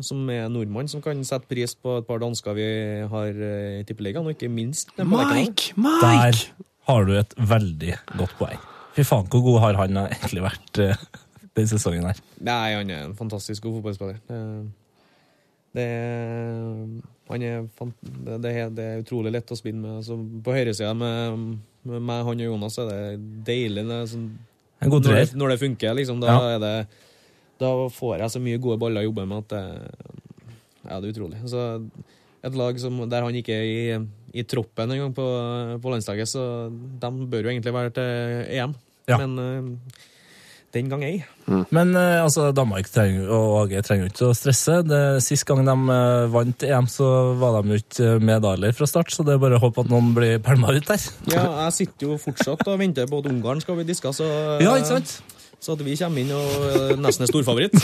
som er nordmann, som kan sette pris på et par dansker vi har eh, i Tippeligaen, og ikke minst. Mike! Mike! Der har du et veldig godt poeng. Fy faen, hvor god har han egentlig vært uh, den sesongen her? Nei, han er en fantastisk god fotballspiller. Det, det er, han er, det, det, er, det er utrolig lett å spille med. Altså, på høyresida med, med meg, han og Jonas er det deilig. Det er sånn, En god når, treer. det, når det funker, liksom, da, Ja. er det, da får jeg så mye gode baller å jobbe med at det, ja, det er utrolig. Så et lag som, der han ikke er i, i troppen engang på, på landslaget, så de bør jo egentlig være til EM. Ja. Men eh, den gang ei. Men eh, altså, Danmark trenger, og AG trenger ikke å stresse. Det, sist gang de eh, vant EM, så var de jo ikke medaljer fra start, så det er bare å håpe at noen blir pælma ut der. Ja, jeg sitter jo fortsatt og venter på at Ungarn skal bli diska, så, Ja, ikke sant? Så at vi kommer inn og eh, nesten er storfavoritt.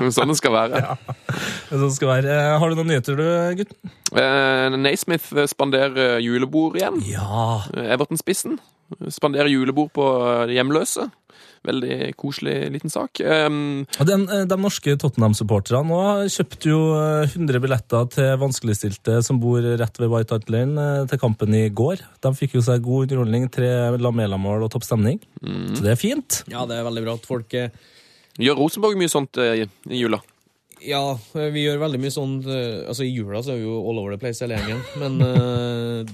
Sånn det skal være. Er sånn skal være. Eh, Har du noen nyheter, du, gutt? Eh, Naismith spanderer julebord igjen. Ja. Everton-spissen spanderer julebord på eh, hjemløse. Veldig koselig liten sak. Um, den, eh, de norske Tottenham-supporterne kjøpte jo eh, 100 billetter til vanskeligstilte som bor rett ved White Hart Lane eh, til kampen i går. De fikk jo seg god underholdning, tre Lamela-mål og topp stemning. Så det er fint. Ja, det er veldig bra at folk eh, gjør Rosenborg mye sånt eh, i, i jula? Ja, vi gjør veldig mye sånn eh, Altså, i jula så er vi jo all over the place hele gjengen. Men uh,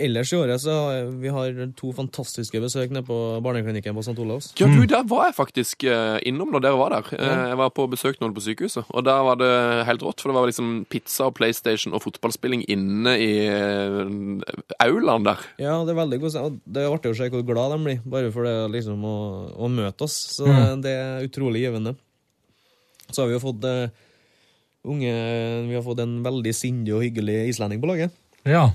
ellers i året så har vi har to fantastiske besøk nede på barneklinikken på St. Olavs. Ja, du, der var jeg faktisk eh, innom når dere var der. Ja. Jeg var på besøk nå på sykehuset, og der var det helt rått. For det var liksom pizza og PlayStation og fotballspilling inne i aulaen der. Ja, det er veldig godt. Det er artig å se hvor glad de blir, bare for det liksom å, å møte oss. Så det er utrolig givende. Så har vi jo fått eh, unge Vi har fått en veldig sindig og hyggelig islending på laget. Ja.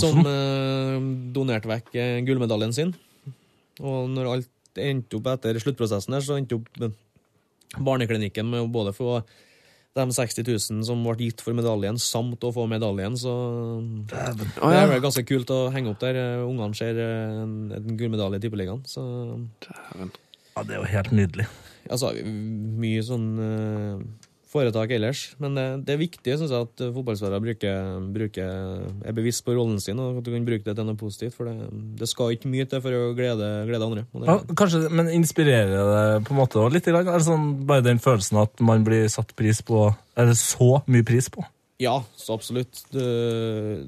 Som eh, donerte vekk eh, gullmedaljen sin. Og når alt endte opp etter sluttprosessen her, så endte opp eh, barneklinikken med å både få de 60 000 som ble gitt for medaljen, samt å få medaljen, så Dæven. Det ja. er vel ganske kult å henge opp der. Eh, Ungene ser eh, en, en gullmedalje i Tippeligaen. Så Ja, det er jo helt nydelig. Altså, mye sånn uh, foretak ellers. Men det, det er viktig synes jeg, at fotballspillere bruker, bruker, er bevisst på rollen sin, og at du kan bruke det til noe positivt. For det, det skal ikke mye til for å glede, glede andre. Ja, kanskje, Men inspirerer det på en måte også litt? Er det sånn, bare den følelsen at man blir satt pris på Er det så mye pris på? Ja, så absolutt. Du,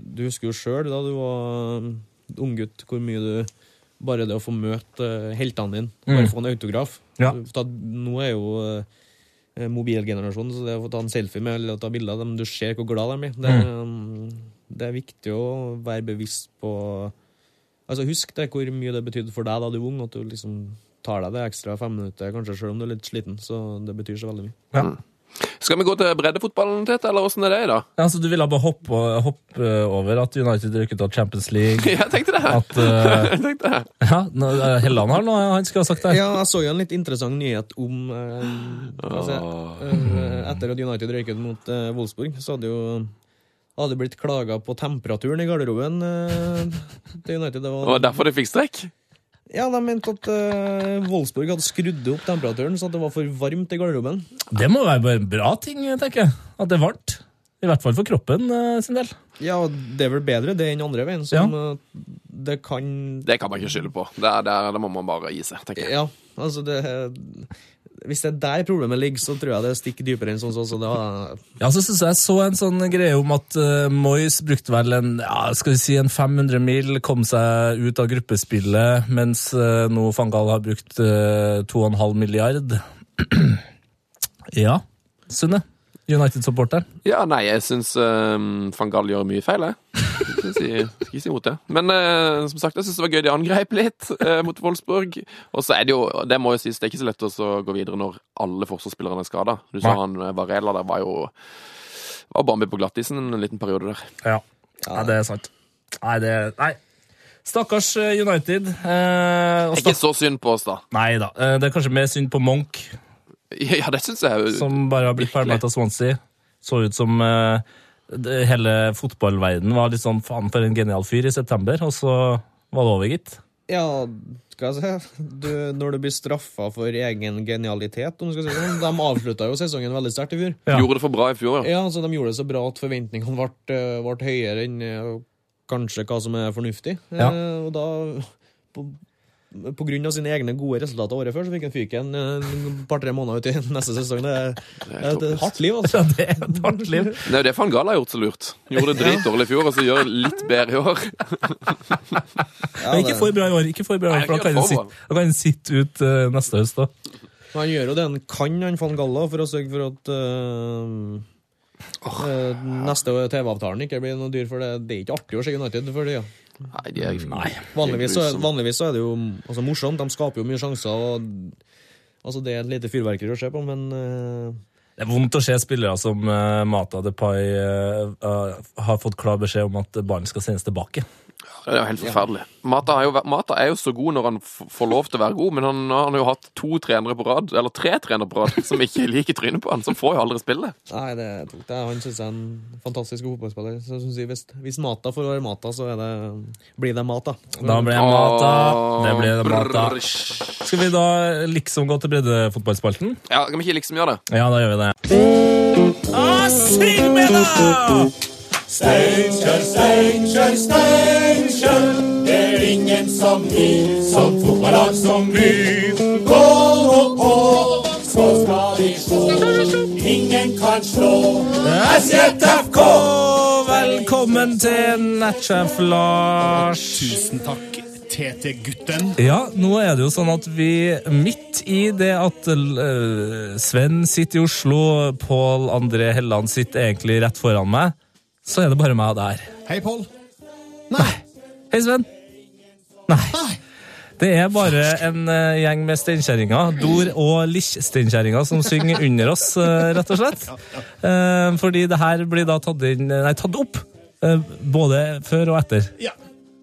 du husker jo sjøl da du var unggutt, hvor mye du Bare det å få møte eh, heltene dine, bare Mm. få en autograf. Ja. Ta, nå er jo eh, mobilgenerasjonen, så det å få ta en selfie med eller ta bilde av dem, du ser hvor glad de blir. Det, mm. det er viktig å være bevisst på Altså Husk det hvor mye det betydde for deg da du var ung, at du liksom tar deg det ekstra fem minutter, kanskje selv om du er litt sliten. Så det betyr så veldig mye. Ja. Skal vi gå til breddefotballen, Tete, eller åssen er det i dag? Ja, så du ville bare hoppe, hoppe over at United rykket av Champions League? Jeg tenkte det. At uh, Jeg tenkte det. Ja, nå, eh, Helland har noe han skulle ha sagt der. Ja, jeg så jo en litt interessant nyhet om eh, altså, uh, Etter at United røyket mot eh, Wolfsburg, så hadde jo hadde blitt klaga på temperaturen i garderoben eh, til United. Det Og var, derfor de fikk strekk? Ja, De mente at uh, Wolfsburg hadde skrudd opp temperaturen så at det var for varmt i garderoben. Det må være en bra ting, tenker jeg. At det er varmt. I hvert fall for kroppen uh, sin del. Ja, det er vel bedre det enn andre veien, som eh, det kan Det kan man ikke skylde på. Det, er der, det må man bare gi seg, tenker jeg. Ja, altså det Hvis det er der problemet ligger, så tror jeg det stikker dypere enn sånn. Så, så Ja, så syns jeg så en sånn greie om at uh, Moyes brukte vel en ja, skal vi si en 500 mil, kom seg ut av gruppespillet, mens uh, nå Fangal har brukt uh, 2,5 milliard. ja, Sunne. United-supporteren. Ja, nei, jeg syns um, van Gaal gjør mye feil, jeg. Skal ikke si imot det. Men uh, som sagt, jeg syns det var gøy de angrep litt uh, mot Wolfsburg. Og så er det jo, det må jo sies, det er ikke så lett å gå videre når alle forsvarsspillerne er skada. Du sa han eh, Varela der var jo var Bambi på glattisen en liten periode der. Ja. Nei, det er sant. Nei, det Nei. Stakkars United. Eh, og Ikke så synd på oss, da. Nei da. Det er kanskje mer synd på Monk, Ja, det syns jeg. som bare har blitt ferdig av Swansea. Så ut som uh, det, hele fotballverdenen var litt sånn faen for en genial fyr i september, og så var det over, gitt. Ja, skal jeg si du, Når du blir straffa for egen genialitet om du skal si det sånn. De avslutta jo sesongen veldig sterkt i fjor. Ja. Gjorde det for bra i fjor. Ja. Ja, så De gjorde det så bra at forventningene ble, eh, ble høyere enn eh, kanskje hva som er fornuftig. Ja. Eh, og da, av sine egne gode resultater året før, så fikk han fyken et par-tre måneder ut i neste sesong. Det er, det er et hardt liv, altså. Ja, det er et hardt liv. Det er jo det van Gaal har gjort så lurt. Gjorde det dritdårlig i fjor, og så gjør det litt bedre i år. Ja, Men ikke for bra i år, ikke for bra i år, for da kan han sitte, sitte ut uh, neste høst. da. Han gjør jo det han kan, han van Galla, for å sørge for at uh, eh, neste TV-avtalen ikke blir noe dyr, for det, det er ikke artig å se United for tida. Nei, de er Nei. Vanligvis, så- vanligvis så er det jo altså, morsomt, de skaper jo mye sjanser. Og, altså, det er et lite fyrverkeri å se på, men uh... Det er vondt å se spillere som uh, Mata Depay uh, uh, har fått klar beskjed om at ballen skal sendes tilbake. Det er jo helt forferdelig. Mata, er jo, Mata er jo så god når han får lov til å være god, men han, han har jo hatt to trenere på rad, eller tre trenere på rad, som ikke liker trynet på han, som får jo aldri spille. nei, det er tungt. Han syns jeg er en fantastisk god fotballspiller. Så jeg hvis, hvis Mata får være Mata, så er det, blir det Mata. Da blir det Mata. Det blir det Mata. Skal vi da liksom gå til breddefotballspalten? Ja, kan vi ikke liksom gjøre det? Ja, da gjør vi det. Ah, syng med, da! Steinkjer, Steinkjer, Steinkjer. Det er ingen som vi, som fotballag som vi. Gå nå på, så skal vi slå. Ingen kan slå SJFK. Velkommen til Natchef Lars. Tusen takk, TT-gutten. Ja, nå er det jo sånn at vi midt i det at uh, Sven sitter i Oslo, Pål André Helland sitter egentlig rett foran meg, så er det bare meg der. Hei, Pål. Nei. Hei, Sven. Nei. Nei. Det er bare en uh, gjeng med steinkjerringer, Dor- og Lich-steinkjerringer, som synger under oss, uh, rett og slett. Uh, fordi det her blir da tatt, inn, nei, tatt opp, både før og etter. Ja.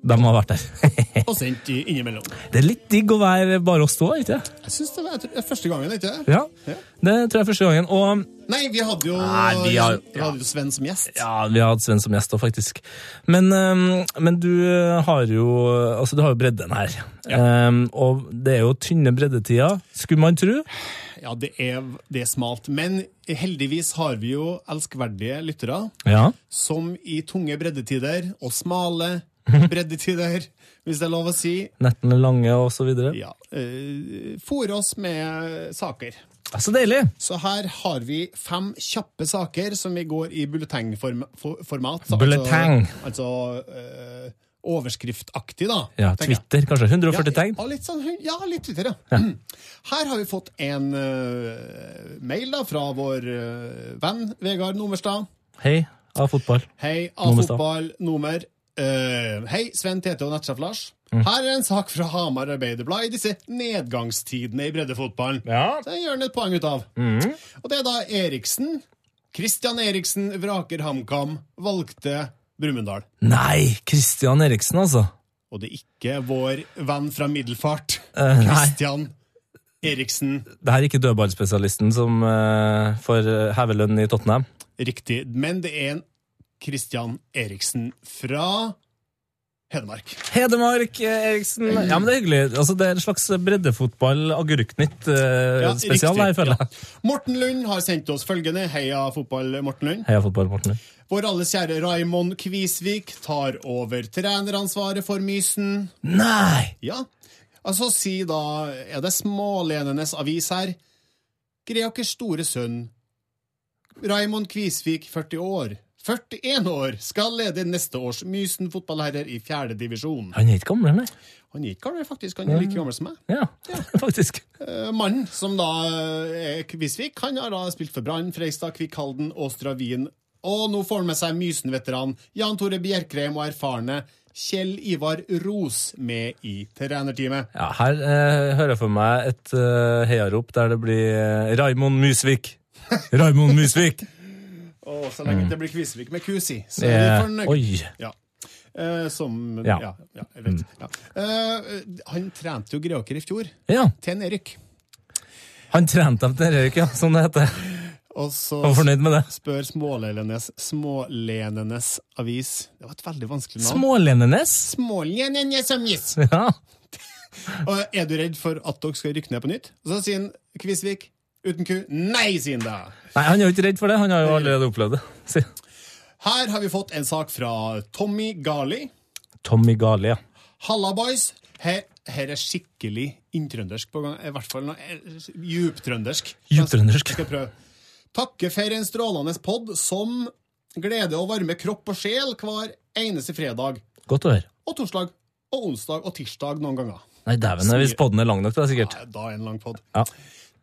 De har vært der. Og sendt innimellom. Det er litt digg å være bare oss to, ikke det? Jeg synes det var er første gangen, ikke det? Ja, Ja. det tror jeg er første gangen. Og Nei, vi hadde jo, Nei, vi har- vi hadde jo Sven som gjest. ja, vi har hatt Sven som gjest òg, faktisk. Men, men du har jo altså du har jo bredden her. Ehm, og det er jo tynne breddetider, skulle man tro. Ja, det er, det er smalt. Men heldigvis har vi jo elskverdige lyttere Ja. som i tunge breddetider, og smale breddetider, hvis det er lov å si, Nettene lange, og så videre. ja, uh, Fòre oss med saker. Så deilig! Så her har vi fem kjappe saker som vi går i bulletengformat. Bulleteng. Altså, altså uh, overskriftaktig, da. Ja, tenker jeg. Twitter, kanskje. 140 tegn. Ja, litt sånn, ja, litt Twitter, ja. Her har vi fått en uh, mail da, fra vår uh, venn Vegard Nomerstad. Hei, av fotball. Hei, Nomerstad. A-fotball, nummer. Eh, hei, Sven, Tete og Nettsjef Lars. Her er en sak fra Hamar Arbeiderblad i disse nedgangstidene i breddefotballen. Ja. Det gjør han et poeng ut av. Og det er da Eriksen. Christian Eriksen vraker HamKam, valgte Brumunddal. Nei, Christian Eriksen, altså. Og det er ikke vår venn fra Middelfart, Uh. Christian Eriksen. Det her er ikke dødballspesialisten som uh, får hevelønn i Tottenham. Riktig. Men det er en Christian Eriksen fra Hedmark. Hedmark eh, Eriksen. Ja, men det er hyggelig. Altså, det er en slags breddefotball agurknytt uh, Ja, spesial, eh, ja, føler jeg. Ja. Morten Lund har sendt oss følgende. Heia fotball, Morten Lund. Heia fotball, Morten. Vår alles kjære Raimond Kvisvik tar over treneransvaret for Mysen. Nei! Ja, altså si da Er det Smålenenes avis her? Greakers store sønn Raimond Kvisvik, 40 år 41 år, skal lede neste års Mysen fotballherrer i fjerde divisjon. Han er ikke gammel, nei. Han er ikke gammel, faktisk. Han er like gammel som meg. Ja, faktisk. Eh, Mannen som da eh, er Kvisvik, han har da spilt for Brann, Freistad, Kvikk Halden, Åstra Wien. Og nå får han med seg Mysen-veteran Jan Tore Bjerkreim og erfarne Kjell Ivar Ros med i trenerteamet. Ja, her eh, hører jeg for meg et eh, heiarop der det blir eh, Raimond Mysvik! Raimond Musvik! Og så lenge det blir Kvisvik med kusi, så er vi Eh, fornøyd. oi. Ja. Eh, som ja. Ja. Jeg vet. Ja. Eh, han trente jo Greåker i fjor, Ja, til en Erik. han trente dem til Erik, ja, som det heter. Og så Var fornøyd med det. spør Smålenenes, Smålenenes avis Det var et veldig vanskelig navn. Smålenenes? Smålenenes avis! Ja. Og er du redd for at dere skal rykke ned på nytt? Og så sier han Kvisvik, uten ku, nei, sier han da. Nei, han er jo ikke redd for det. Han har jo allerede opplevd det. Si. Her har vi fått en sak fra Tommy Gali. Tommy Gali, ja. Halla, boys. Her, her er skikkelig inntrøndersk på gang. I hvert fall eh, djuptrøndersk. Djuptrøndersk. Skal prøve. Takke for en strålende pod som gleder og varmer kropp og sjel hver eneste fredag. Godt å høre. Og torsdag og onsdag og tirsdag noen ganger. Nei, dæven, hvis podden er lang nok, da, sikkert. Ja, Da er en lang pod. Ja.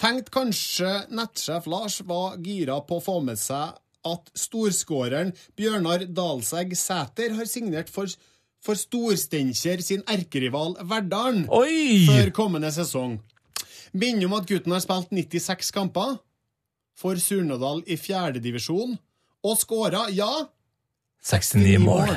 Tenkt kanskje nettsjef Lars var gira på å få med seg at storskåreren Bjørnar Dalsegg Sæter har signert for, for Storsteinkjer sin erkerival Verdalen Oi! før kommende sesong. Minner om at gutten har spilt 96 kamper for Surnadal i fjerdedivisjon, og skåra, ja, 69 mål.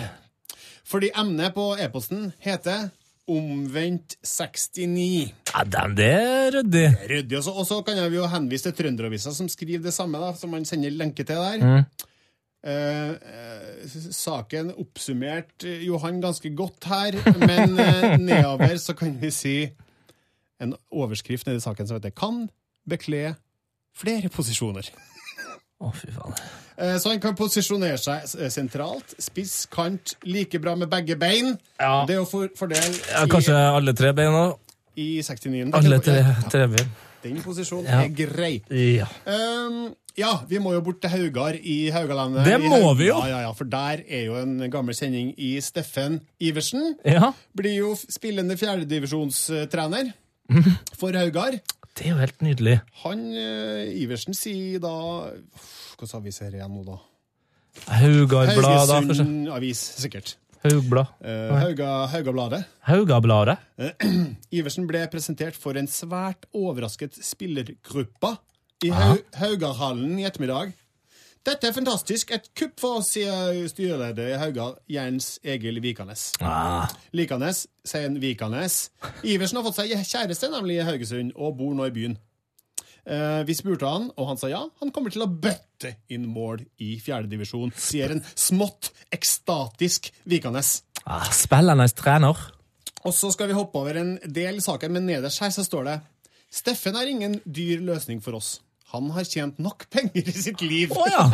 Fordi emnet på e-posten heter Omvendt 69. Ja, den, det er ryddig. Ryddig. Og så- kan jeg jo henvise til Trønderavisa, som skriver det samme, da, som man sender lenke til der. Eh, eh, saken oppsummert eh, Johan ganske godt her, men eh, nedover så kan vi si en overskrift nedi saken som heter 'Kan bekle flere posisjoner'. Å, fy faen. Eh, Så han kan posisjonere seg eh, sentralt. Spiss, kant, like bra med begge bein. Ja. Det å for, fordele Ja, kanskje alle tre beina? i, i 69. Alle tre, tre bein. Den posisjonen Ja. er grei. Ja. Um, ja, vi må jo bort til Haugar i Haugalandet. Det må vi jo. Ja, ja, ja, For der er jo en gammel sending i Steffen Iversen. ja. Blir jo spillende fjerdedivisjonstrener for Haugar. Det er jo helt nydelig. Han eh, Iversen sier da Hva sa vi ser igjen nå, da? Haugardblad, da. kanskje? Haugesund Avis, sikkert. Haugblad. Uh, Hauga, Haugabladet. Haugabladet. Iversen ble presentert for en svært overrasket spillergruppe i Hau Haugarhallen i ettermiddag. Dette er fantastisk. Et kupp for oss, sier styreleder i Haugar, Jens Egil Vikanes. Ah, Likanes, sier en Vikanes. Iversen har fått seg kjæreste, nemlig i Haugesund, og bor nå i byen. Eh, vi spurte han, og han sa ja. Han kommer til å bøtte inn mål i fjerdedivisjon, sier en smått ekstatisk Vikanes. ah, spillende trener. Og så skal vi hoppe over en del saker, men nederst her så står det Steffen er ingen dyr løsning for oss. Han har tjent nok penger i sitt liv. Å ja!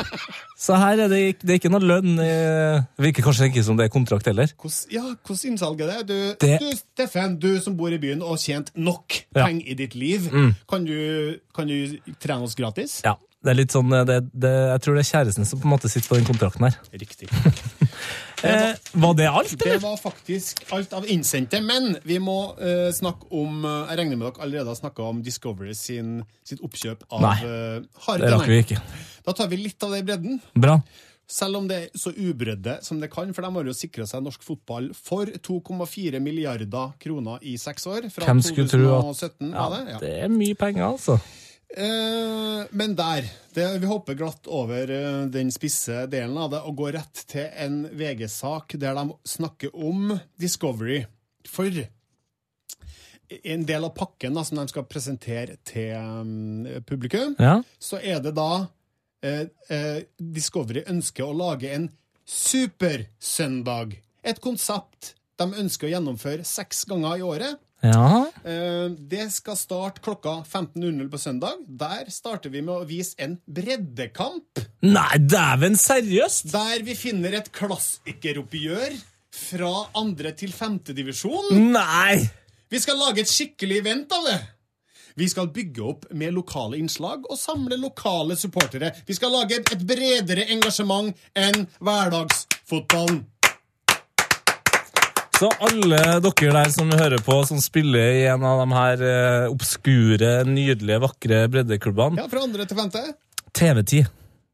Så her er det, det er ikke noe lønn. eh, Det virker kanskje ikke som det er kontrakt heller. Hvordan, ja, hvordan innsalget er det? Du, Det- du, Steffen, du som bor i byen og har tjent nok Ja. penger i ditt liv, kan, du, kan du trene oss gratis? Ja, det er litt sånn, eh, det, det, Jeg tror det er kjæresten som på en måte sitter på den kontrakten her. Riktig. Eh, var det alt, Det var faktisk alt av innsendte, men vi må eh, snakke om eh, Jeg regner med dere allerede har snakka om Discovery sin, sitt oppkjøp av Nei, uh, Det rakk vi ikke. Da tar vi litt av det i bredden. Bra. Selv om det er så ubredde som det kan, for de har jo sikra seg norsk fotball for 2,4 milliarder kroner i seks år. Fra Hvem skulle tro at ja, det? Ja. Det er mye penger, altså. Eh, men der det, Vi hopper glatt over eh, den spisse delen av det og går rett til en VG-sak der de snakker om Discovery. For en del av pakken da, som de skal presentere til mm, publikum, Ja. så er det da eh, eh, Discovery ønsker å lage en supersøndag. Et konsept de ønsker å gjennomføre seks ganger i året. Ja. Eh, Det skal starte klokka 15.00 på søndag. Der starter vi med å vise en breddekamp, Nei, dæven, seriøst? der vi finner et klassikeroppgjør fra andre til femtedivisjon. Nei! Vi skal lage et skikkelig event av det. Vi skal bygge opp med lokale innslag og samle lokale supportere. Vi skal lage et, et bredere engasjement enn hverdagsfotballen. Så alle dere der som hører på, som spiller i en av de her eh, obskure, nydelige, vakre breddeklubbene Ja, fra andre til femte. TV-tid.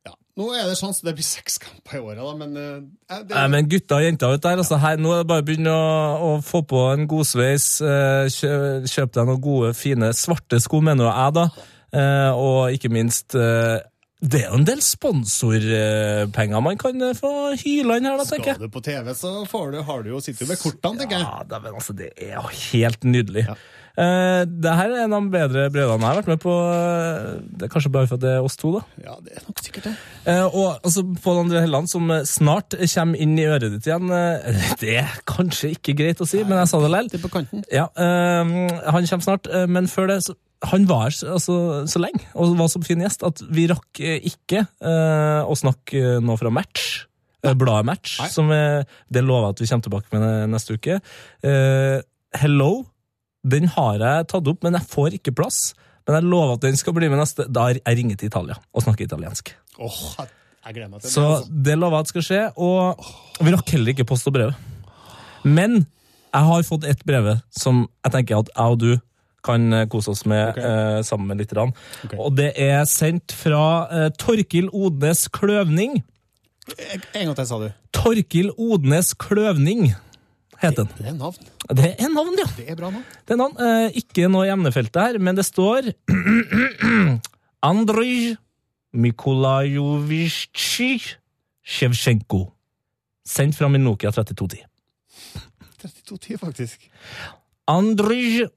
Ja. Nå er det sjanse det blir seks kamper i året, da, men eh, det, Nei, men gutta og jenter ute der, altså her, nå er det bare å begynne å, å få på en godsveis. Eh, kjø, kjøp deg noen gode, fine svarte sko, mener jeg, da. Eh, og ikke minst eh, Det er jo en del sponsorpenger man kan eh, få hyla inn her, da, tenker jeg. Skal du på TV, så får du, har du jo, sitter du med kortene, tenker jeg. Ja, men altså, det er jo helt nydelig. Eh, det her er en av de bedre brevene jeg har vært med på. eh, Det er kanskje bare for at det er oss to, da. Ja, det er nok sikkert det. Eh, og altså, Pål André Helland, som snart kommer inn i øret ditt igjen. eh, det er kanskje ikke greit å si, men jeg sa det likevel. Det på kanten. Ja, eh, han kommer snart, men før det så, Han var så- altså, så lenge og var så fin gjest at vi rakk eh, ikke eh, å snakke eh, nå fra Match. Ja. Bladet Match, Nei. som eh, det lover jeg at vi kommer tilbake med neste uke. Eh, Hello, den har jeg tatt opp, men jeg får ikke plass. Men jeg lover at den skal bli med neste. Da jeg ringer til Italia og snakker italiensk. Oh, jeg- gleder meg til Så det. altså. det lover jeg at skal skje, og vi rakk heller ikke post og brev. Men jeg har fått et brev som jeg tenker at jeg og du kan eh, kose oss med okay. eh, sammen med lytterne. Okay. Og det er sendt fra eh, Torkil Odnes Kløvning. En gang til, sa du. Torkil Odnes Kløvning heter den. Det er navn. Det er navn, ja. Det er bra navn. Det er navn. Eh, ikke noe i emnefeltet her, men det står Andrij Mikolajovitsj Sjevtsjenko. Sendt fra min Nokia 3210. 3210, faktisk. Andrij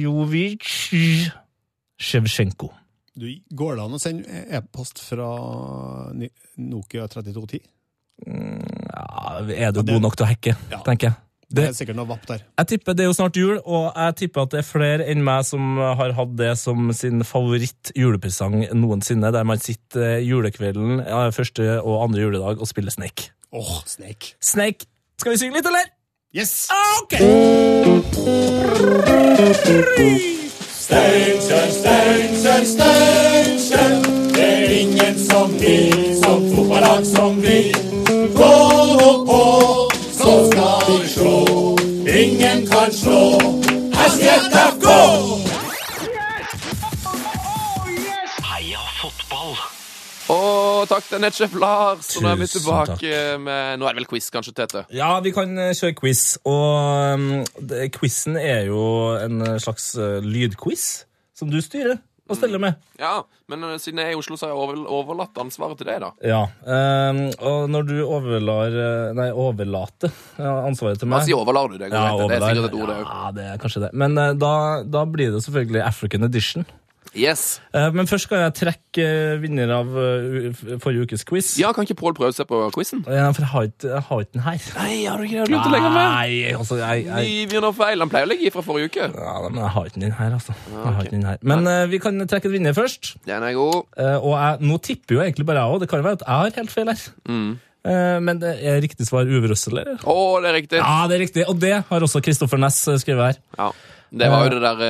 Mikolajovitsj Sjevsjenko. Du, går det an å sende e-post fra Nokia 3210? Ja, er du det- god nok til å hacke, Ja. tenker jeg. Det Det, er sikkert noe vapp der. jeg tipper Det er jo snart jul, og jeg tipper at det er flere enn meg som har hatt det som sin favoritt julepresang noensinne, der man sitter eh, julekvelden, første og andre juledag, og spiller Snake. Åh, Snake. Snake, skal vi synge litt, eller? Yes! Ok! Steinkjer, Steinkjer, Steinkjer. Det er ingen som vi, som fotballag som vi. Gå nå på, så skal vi slå. Ingen kan slå takk til nettsjef Lars. Og nå er vi tilbake tilbake med Nå er det vel quiz, kanskje, Tete? Ja, vi kan eh, kjøre quiz, og um, quizen er jo en eh, slags eh, lydquiz som du styrer og steller med. Ja, men siden jeg er i Oslo, så har jeg overlatt ansvaret til deg, da. Ja, um, og når du overlar Nei, overlater ansvaret til Hva meg sier overlar du? Det, ja, det er sikkert et ord, det òg. Ja, det er kanskje det. Men da, da blir det selvfølgelig African edition. Yes. Eh, men først skal jeg trekke eh, vinner av eh, forrige ukes quiz. Ja, kan ikke Pål prøve seg på quizen? Ja, for jeg har ikke, jeg har ikke den her. Nei, har du ikke glemt å legge den med? Nei, altså, jeg, jeg, Ni begynner feil. Han pleier å legge fra forrige uke. Ja, men jeg har ikke den her, altså. Jeg har ikke den her. Men uh, vi kan trekke en vinner først. Den er god. Uh, og jeg, nå tipper jo egentlig bare jeg òg. Det kan jo være at jeg har helt feil her. Mm. Men det er riktig svar Uwe Røssel, eller? Å, det er riktig. Ja, det er riktig. Og det har også Kristoffer Næss skrevet her. Ja. Det var jo det der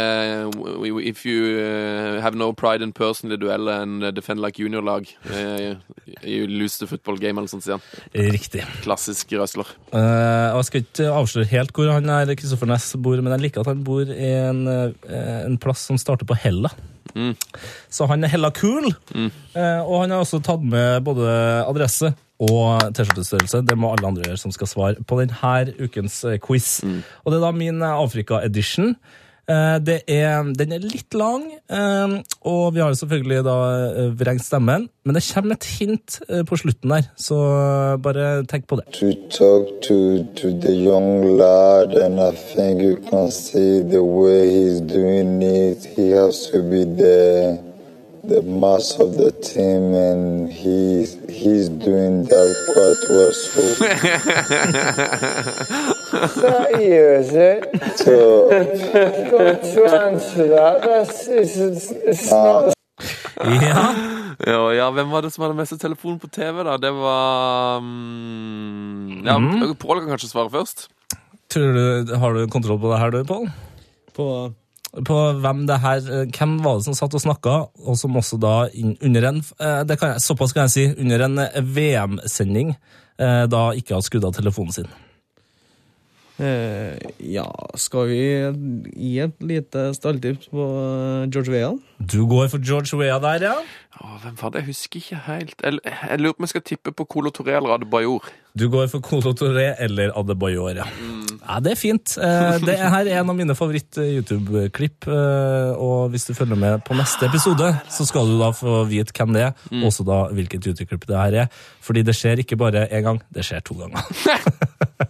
uh, If you eh, have no pride in personally-duell and defend like junior-lag uh, You lose the football game, eller sånt, sier han. Riktig. Klassisk røsler. Uh, jeg skal ikke avsløre helt hvor han er, Kristoffer Næss bor, men jeg liker at han bor i en, eh, en plass som starter på Hella. Så han er hella cool. Eh, og han har også tatt med både adresse og T-skjortestørrelse. Det må alle andre gjøre som skal svare på denne ukens quiz. quiz. Og det er da min eh, Afrika-edition. Eh, det er, den er litt lang, eh, og vi har selvfølgelig da eh, vrengt stemmen. Men det kommer et hint eh, på slutten der, så eh, bare tenk på det. to talk to to the young lad, and I think you can see the way he's doing it. He has to be the the mass of the team, and he's he's doing that quite well. So, it? so Got to answer that. That's it's, it's, it's not Ja, Ja, ja, hvem var det som hadde mest telefon på TV, da? Det var um, Ja, Pål kan kanskje svare først. tror du, Har du kontroll på det her, du, Pål? På på hvem det her, eh, hvem var det som satt og snakka, og som også da under en eh, det kan jeg, såpass kan jeg si, under en eh, VM-sending da ikke har skrudd av telefonen sin. Eh, Ja, skal vi gi et lite stalltips på eh, George Weah? Du går for George Weah der, ja? Åh, hvem var det? Jeg husker ikke helt. Jeg, jeg lurer på om jeg skal tippe på Colo Toré eller Adebayor. Du går for Colo Toré eller Adebayor, ja. Ja, Det er fint. Eh, Det er her er en av mine favoritt-YouTube-klipp. eh, Og hvis du følger med på neste episode, så skal du da få vite hvem det er, mm. også da hvilket YouTube-klipp det her er. Fordi det skjer ikke bare én gang, det skjer to ganger.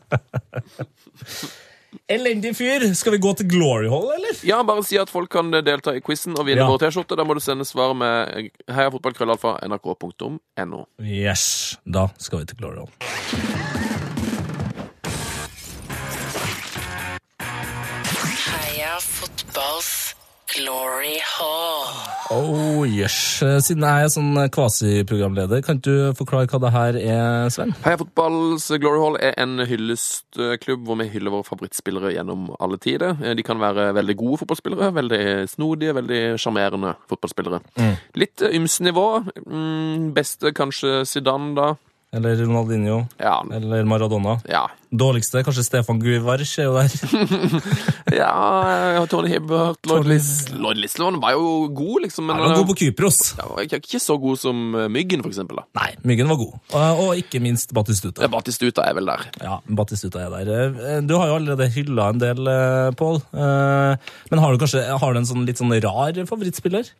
Elendig fyr! Skal vi gå til Glory Hall, eller? Ja, bare si at folk kan delta i quizen og vinne Ja. vår T-skjorte. Da må du sende svar med heiafotballkrøllalfa nrk.no. Yes, da skal vi til Glory Hall. Glory hall. Oh yes. Siden jeg er sånn kvasiprogramleder, kan du forklare hva det her er, Sven? Heia Fotballs Glory Hall er en hyllestklubb hvor vi hyller våre favorittspillere gjennom alle tider. Eh, De kan være veldig gode fotballspillere, veldig snodige, veldig sjarmerende fotballspillere. Litt eh, ymse nivå. Mm, Beste kanskje Zidane, da. Eller Ronaldinho? Ja. Eller Maradona? Ja. Dårligste kanskje Stefan Guivarch er jo der. ja eh, Tony Hibbert, Tony Lis- Lord Lislevan var jo god, liksom. Men Han var god på Kypros. Ja, ikke, så god som eh, Myggen, for eksempel. Da. Nei, Myggen var god. Og, og ikke minst Batistuta. Ja, Batistuta er vel der. Ja, Batistuta er der. Eh, Du har jo allerede hylla en del, eh, Pål. Eh, Men har du kanskje har du en sånn litt sånn rar favorittspiller?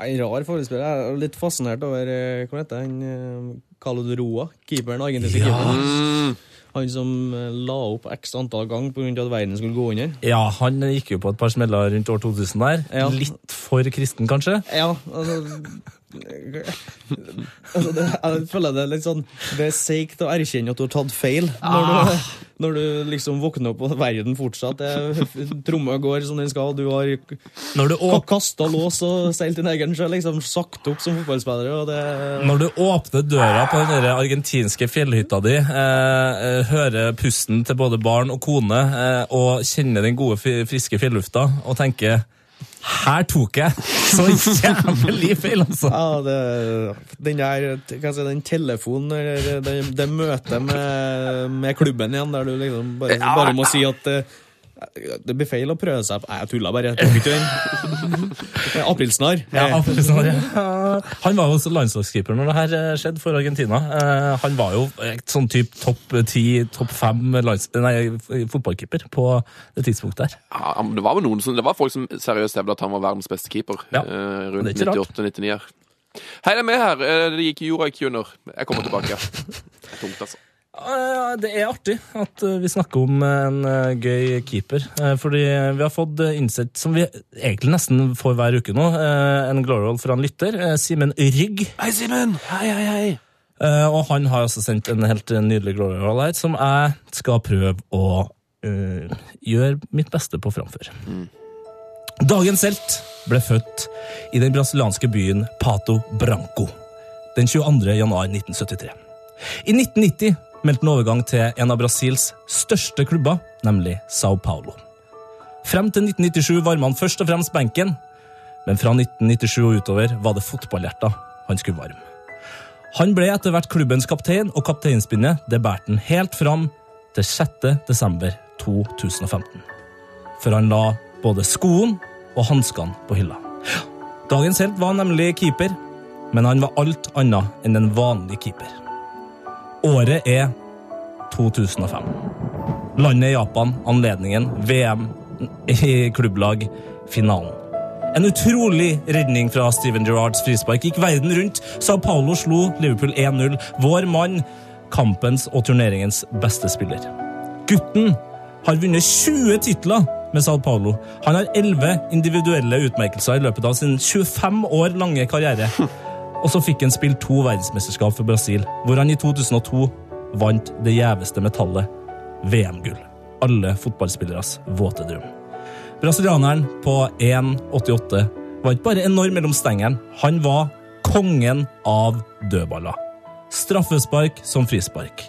En rar forespiller. Jeg er litt fascinert over eh, Hva heter han? Carlo Roa, keeperen, argentinske keeperen. Mm. Han som eh, la opp x antall ganger pga. at verden skulle gå under. Ja, han gikk jo på et par smeller rundt år 2000 der. Ja. Litt for kristen, kanskje? Ja, altså, altså det, Jeg føler det er litt sånn Det er seigt å erkjenne at du har tatt feil. Når, du, når du liksom våkner opp og verden fortsatt Tromma går som den skal, du har Når du, kasta lås og seilt din egen sjø, liksom sagt opp som fotballspiller. Det, når du åpner døra på den argentinske fjellhytta di, eh, eh, hører pusten til både barn og kone, eh, og kjenner den gode, friske fjellufta, og tenker her tok jeg så jævlig feil, altså! ja, det, den der hva si, den telefonen, eller det, det møtet med, med klubben igjen, der du liksom bare, bare må si at eh, det blir feil å prøve seg på Nei, Jeg tulla bare. Aprilsnarr. Ja, aprilsnar, ja. Han var jo også landslagskeeper når det her eh, skjedde for Argentina. Eh, Han var jo sånn type topp ti, topp fem. Fotballkeeper på det tidspunktet der. Ja, det var vel noen som, det var folk som seriøst hevda at han var verdens beste keeper. Ja. eh, rundt er ikke rart. 98-99. Hei, det er med her. Eh, Det gikk jorda i kjønner Jeg kommer tilbake. Tungt, altså. Eh, Det er artig at eh, vi snakker om en eh, gøy keeper. eh, Fordi vi har fått eh, innsett, som vi egentlig nesten får hver uke nå, eh, en gloryroll fra en lytter. eh, Simen Rygg. Hei, Simen! Hei, hei, hei. Eh, Og han har også sendt en helt nydelig gloryroll her, som jeg skal prøve å uh, gjøre mitt beste på å framføre. Dagens helt ble født i den brasilianske byen Pato Branco den 22. januar 1973. I 1990 meldte han overgang til en av Brasils største klubber, nemlig Sao Paulo. Frem til 1997 varma han først og fremst benken, men fra 1997 og utover var det fotballhjerta han skulle varme. Han ble etter hvert klubbens kaptein, og kapteinspinnet det bærte han helt fram til 6. desember 2015. For han la både skoen og hanskene på hylla. Dagens helt var nemlig keeper, men han var alt annet enn en vanlig keeper. Året er 2005. Landet Japan, anledningen, VM i klubblag, finalen. En utrolig redning fra Steven Gerrards frispark gikk verden rundt. Sao Paulo slo Liverpool 1-0. Vår mann, kampens og turneringens beste spiller. Gutten har vunnet 20 titler med Sao Paulo. Han har 11 individuelle utmerkelser i løpet av sin 25 år lange karriere. Og så fikk han spilt to verdensmesterskap for Brasil, hvor han i 2002 vant det gjeveste metallet, VM-gull. Alle fotballspilleres våte drøm. Brasilianeren på 1,88 var ikke bare enorm mellom stengene, han var kongen av dødballer. Straffespark som frispark.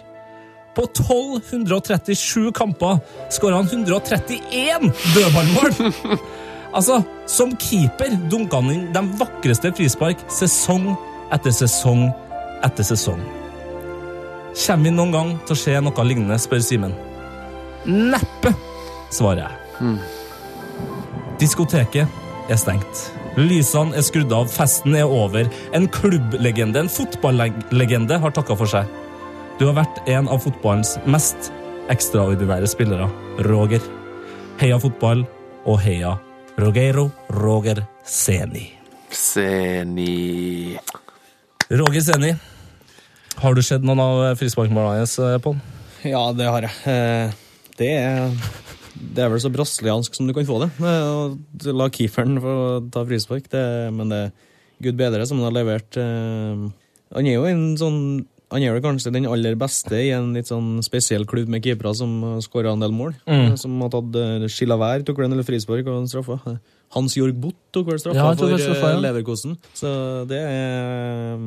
På 1237 kamper skåra han 131 dødballmål! Altså, som keeper dunka han inn de vakreste frispark sesong etter sesong etter sesong. Kommer vi noen gang til å se noe lignende, spør Simen. Neppe, svarer jeg. Diskoteket er stengt. Lysene er skrudd av, festen er over. En klubblegende, en fotballegende, har takka for seg. Du har vært en av fotballens mest ekstraordinære spillere, Roger. Heia fotball, og heia Rogero Roger Seni. Seni Roger Seni, har du sett noen av frisparkmålene hans, Pål? Ja, det har jeg. Eh, Det er, det er vel så brasiliansk som du kan få det. eh, Å la keeperen få ta frispark. Det, men det er gud bedre som han har levert. eh, Han er jo en sånn han er vel kanskje den aller beste i en litt sånn spesiell klubb med keepere som skåra en del mål. Mm. eh, Som har tatt uh, Chilavert tok vel en frispark og en straffa. Eh, Hans Jorg Bott tok vel straffa Ja, for straffa, eh, ja. Leverkosten. Så det er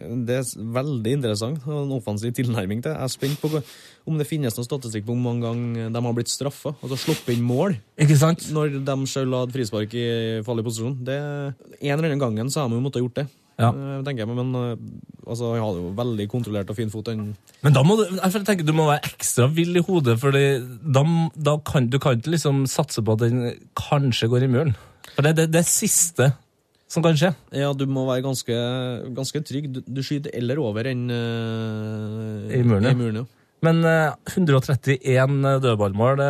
det er veldig interessant. og En offensiv tilnærming til. Jeg er spent på om det finnes noen statistikk på hvor mange ganger de har blitt straffa. Altså sluppet inn mål Ikke sant? når de selv hadde frispark i farlig posisjon. Det, en eller annen gangen så har de jo måttet gjort det. Ja. Eh, tenker jeg Men eh, altså, han hadde jo veldig kontrollert og fin fot. Den. Men da må du, jeg tenker du må være ekstra vill i hodet, for da, da kan du kan ikke liksom satse på at den kanskje går i muren. For det er det, det siste som kan skje. Ja, du må være ganske, ganske trygg. Du, du skyter eller over enn uh, I muren. I muren ja. Men eh, 131 dødballmål,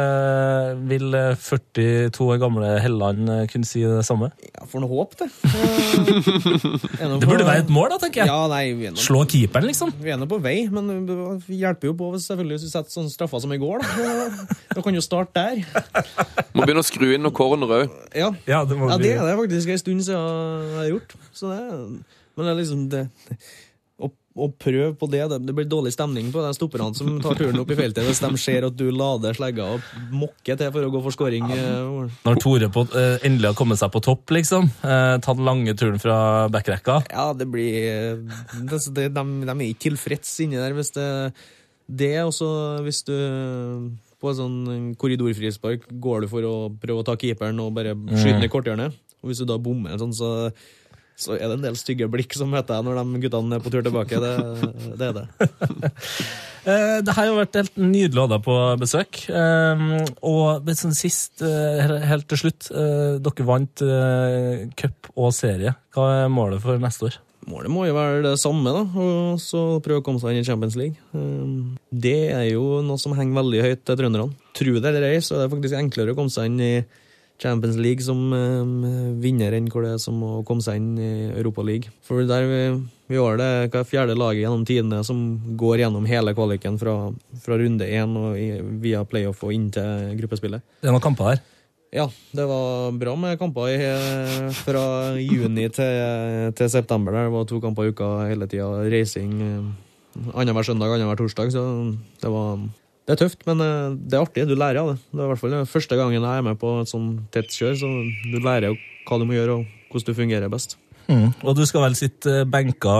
vil eh, 42 år gamle Helland eh, kunne si det samme? Ja, Får noe håp, det. Eh, Det burde være et mål, da, tenker jeg. Ja, nei, er Slå keeperen, liksom. Vi er nå på vei, men det hjelper jo på hvis, selvfølgelig, hvis vi setter sånne straffer som i går. Da, da kan jo starte der. Må begynne å skru inn noen corner òg. Ja. Ja, det Ja, det er det faktisk en stund siden jeg har gjort. Så det, men det er liksom det, å, prøv prøve på det, det blir dårlig stemning på de stopperne som tar turen opp i feltet hvis de ser at du lader slegga og mokker til for å gå for skåring. eh, Når Tore på, eh, endelig har kommet seg på topp, liksom. Eh, tatt den lange turen fra backrekka. Ja, det blir det, det, de, de er ikke tilfreds inni der hvis det Det er også hvis du på en sånn korridorfrispark går du for å prøve å ta keeperen og bare skyte ned i korthjørnet. Og hvis du da bommer sånn, så, så er det en del stygge blikk som møter deg når de guttene er på tur tilbake. Det, det er det. Eh, det har jo vært helt nydelig å ha deg på besøk. Eh, og sånn sist, eh, helt til slutt, dere vant cup og serie. Hva er målet for neste år? Målet må jo være det samme, da, og så prøve å komme seg inn i Champions League. Det er jo noe som henger veldig høyt til trønderne. Tro det eller ei, så er det faktisk enklere å komme seg inn i Champions League som eh, vinner enn hvor det er som å komme seg inn i Europa League. For der vi, vi har det hva er fjerde laget gjennom tidene som går gjennom hele kvaliken fra, fra runde én og i, via playoff og inn til gruppespillet. Det er noen kamper her? Ja, det var bra med kamper i, fra juni til, til september. Der. Det var to kamper i uka hele tida. Reising eh, annenhver søndag, annenhver torsdag. Så det var det er tøft, men eh, det er artig. Du lærer av det. Det er i hvert fall første gangen jeg er med på et sånn tett kjør, så du lærer jo hva du må gjøre, og hvordan du fungerer best. Mm. Og du skal vel sitte benka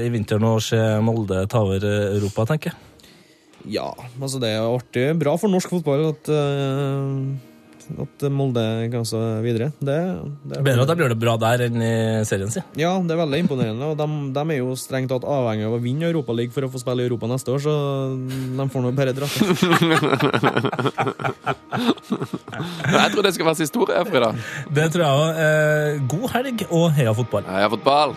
i vinteren og se Molde ta over eh, Europa, tenker jeg. Ja, altså det er artig. Bra for norsk fotball at eh, at Molde kan stå videre. Det, det er Bedre at de gjør det bra der enn i serien sin. Ja, det er veldig imponerende. Og de, de er jo strengt tatt avhengig av å vinne Europaligaen for å få spille i Europa neste år, så de får nå bare dratt. Jeg tror det skal være siste ord, Frida. Det tror jeg òg. Eh, god helg og heia fotball. Heia fotball.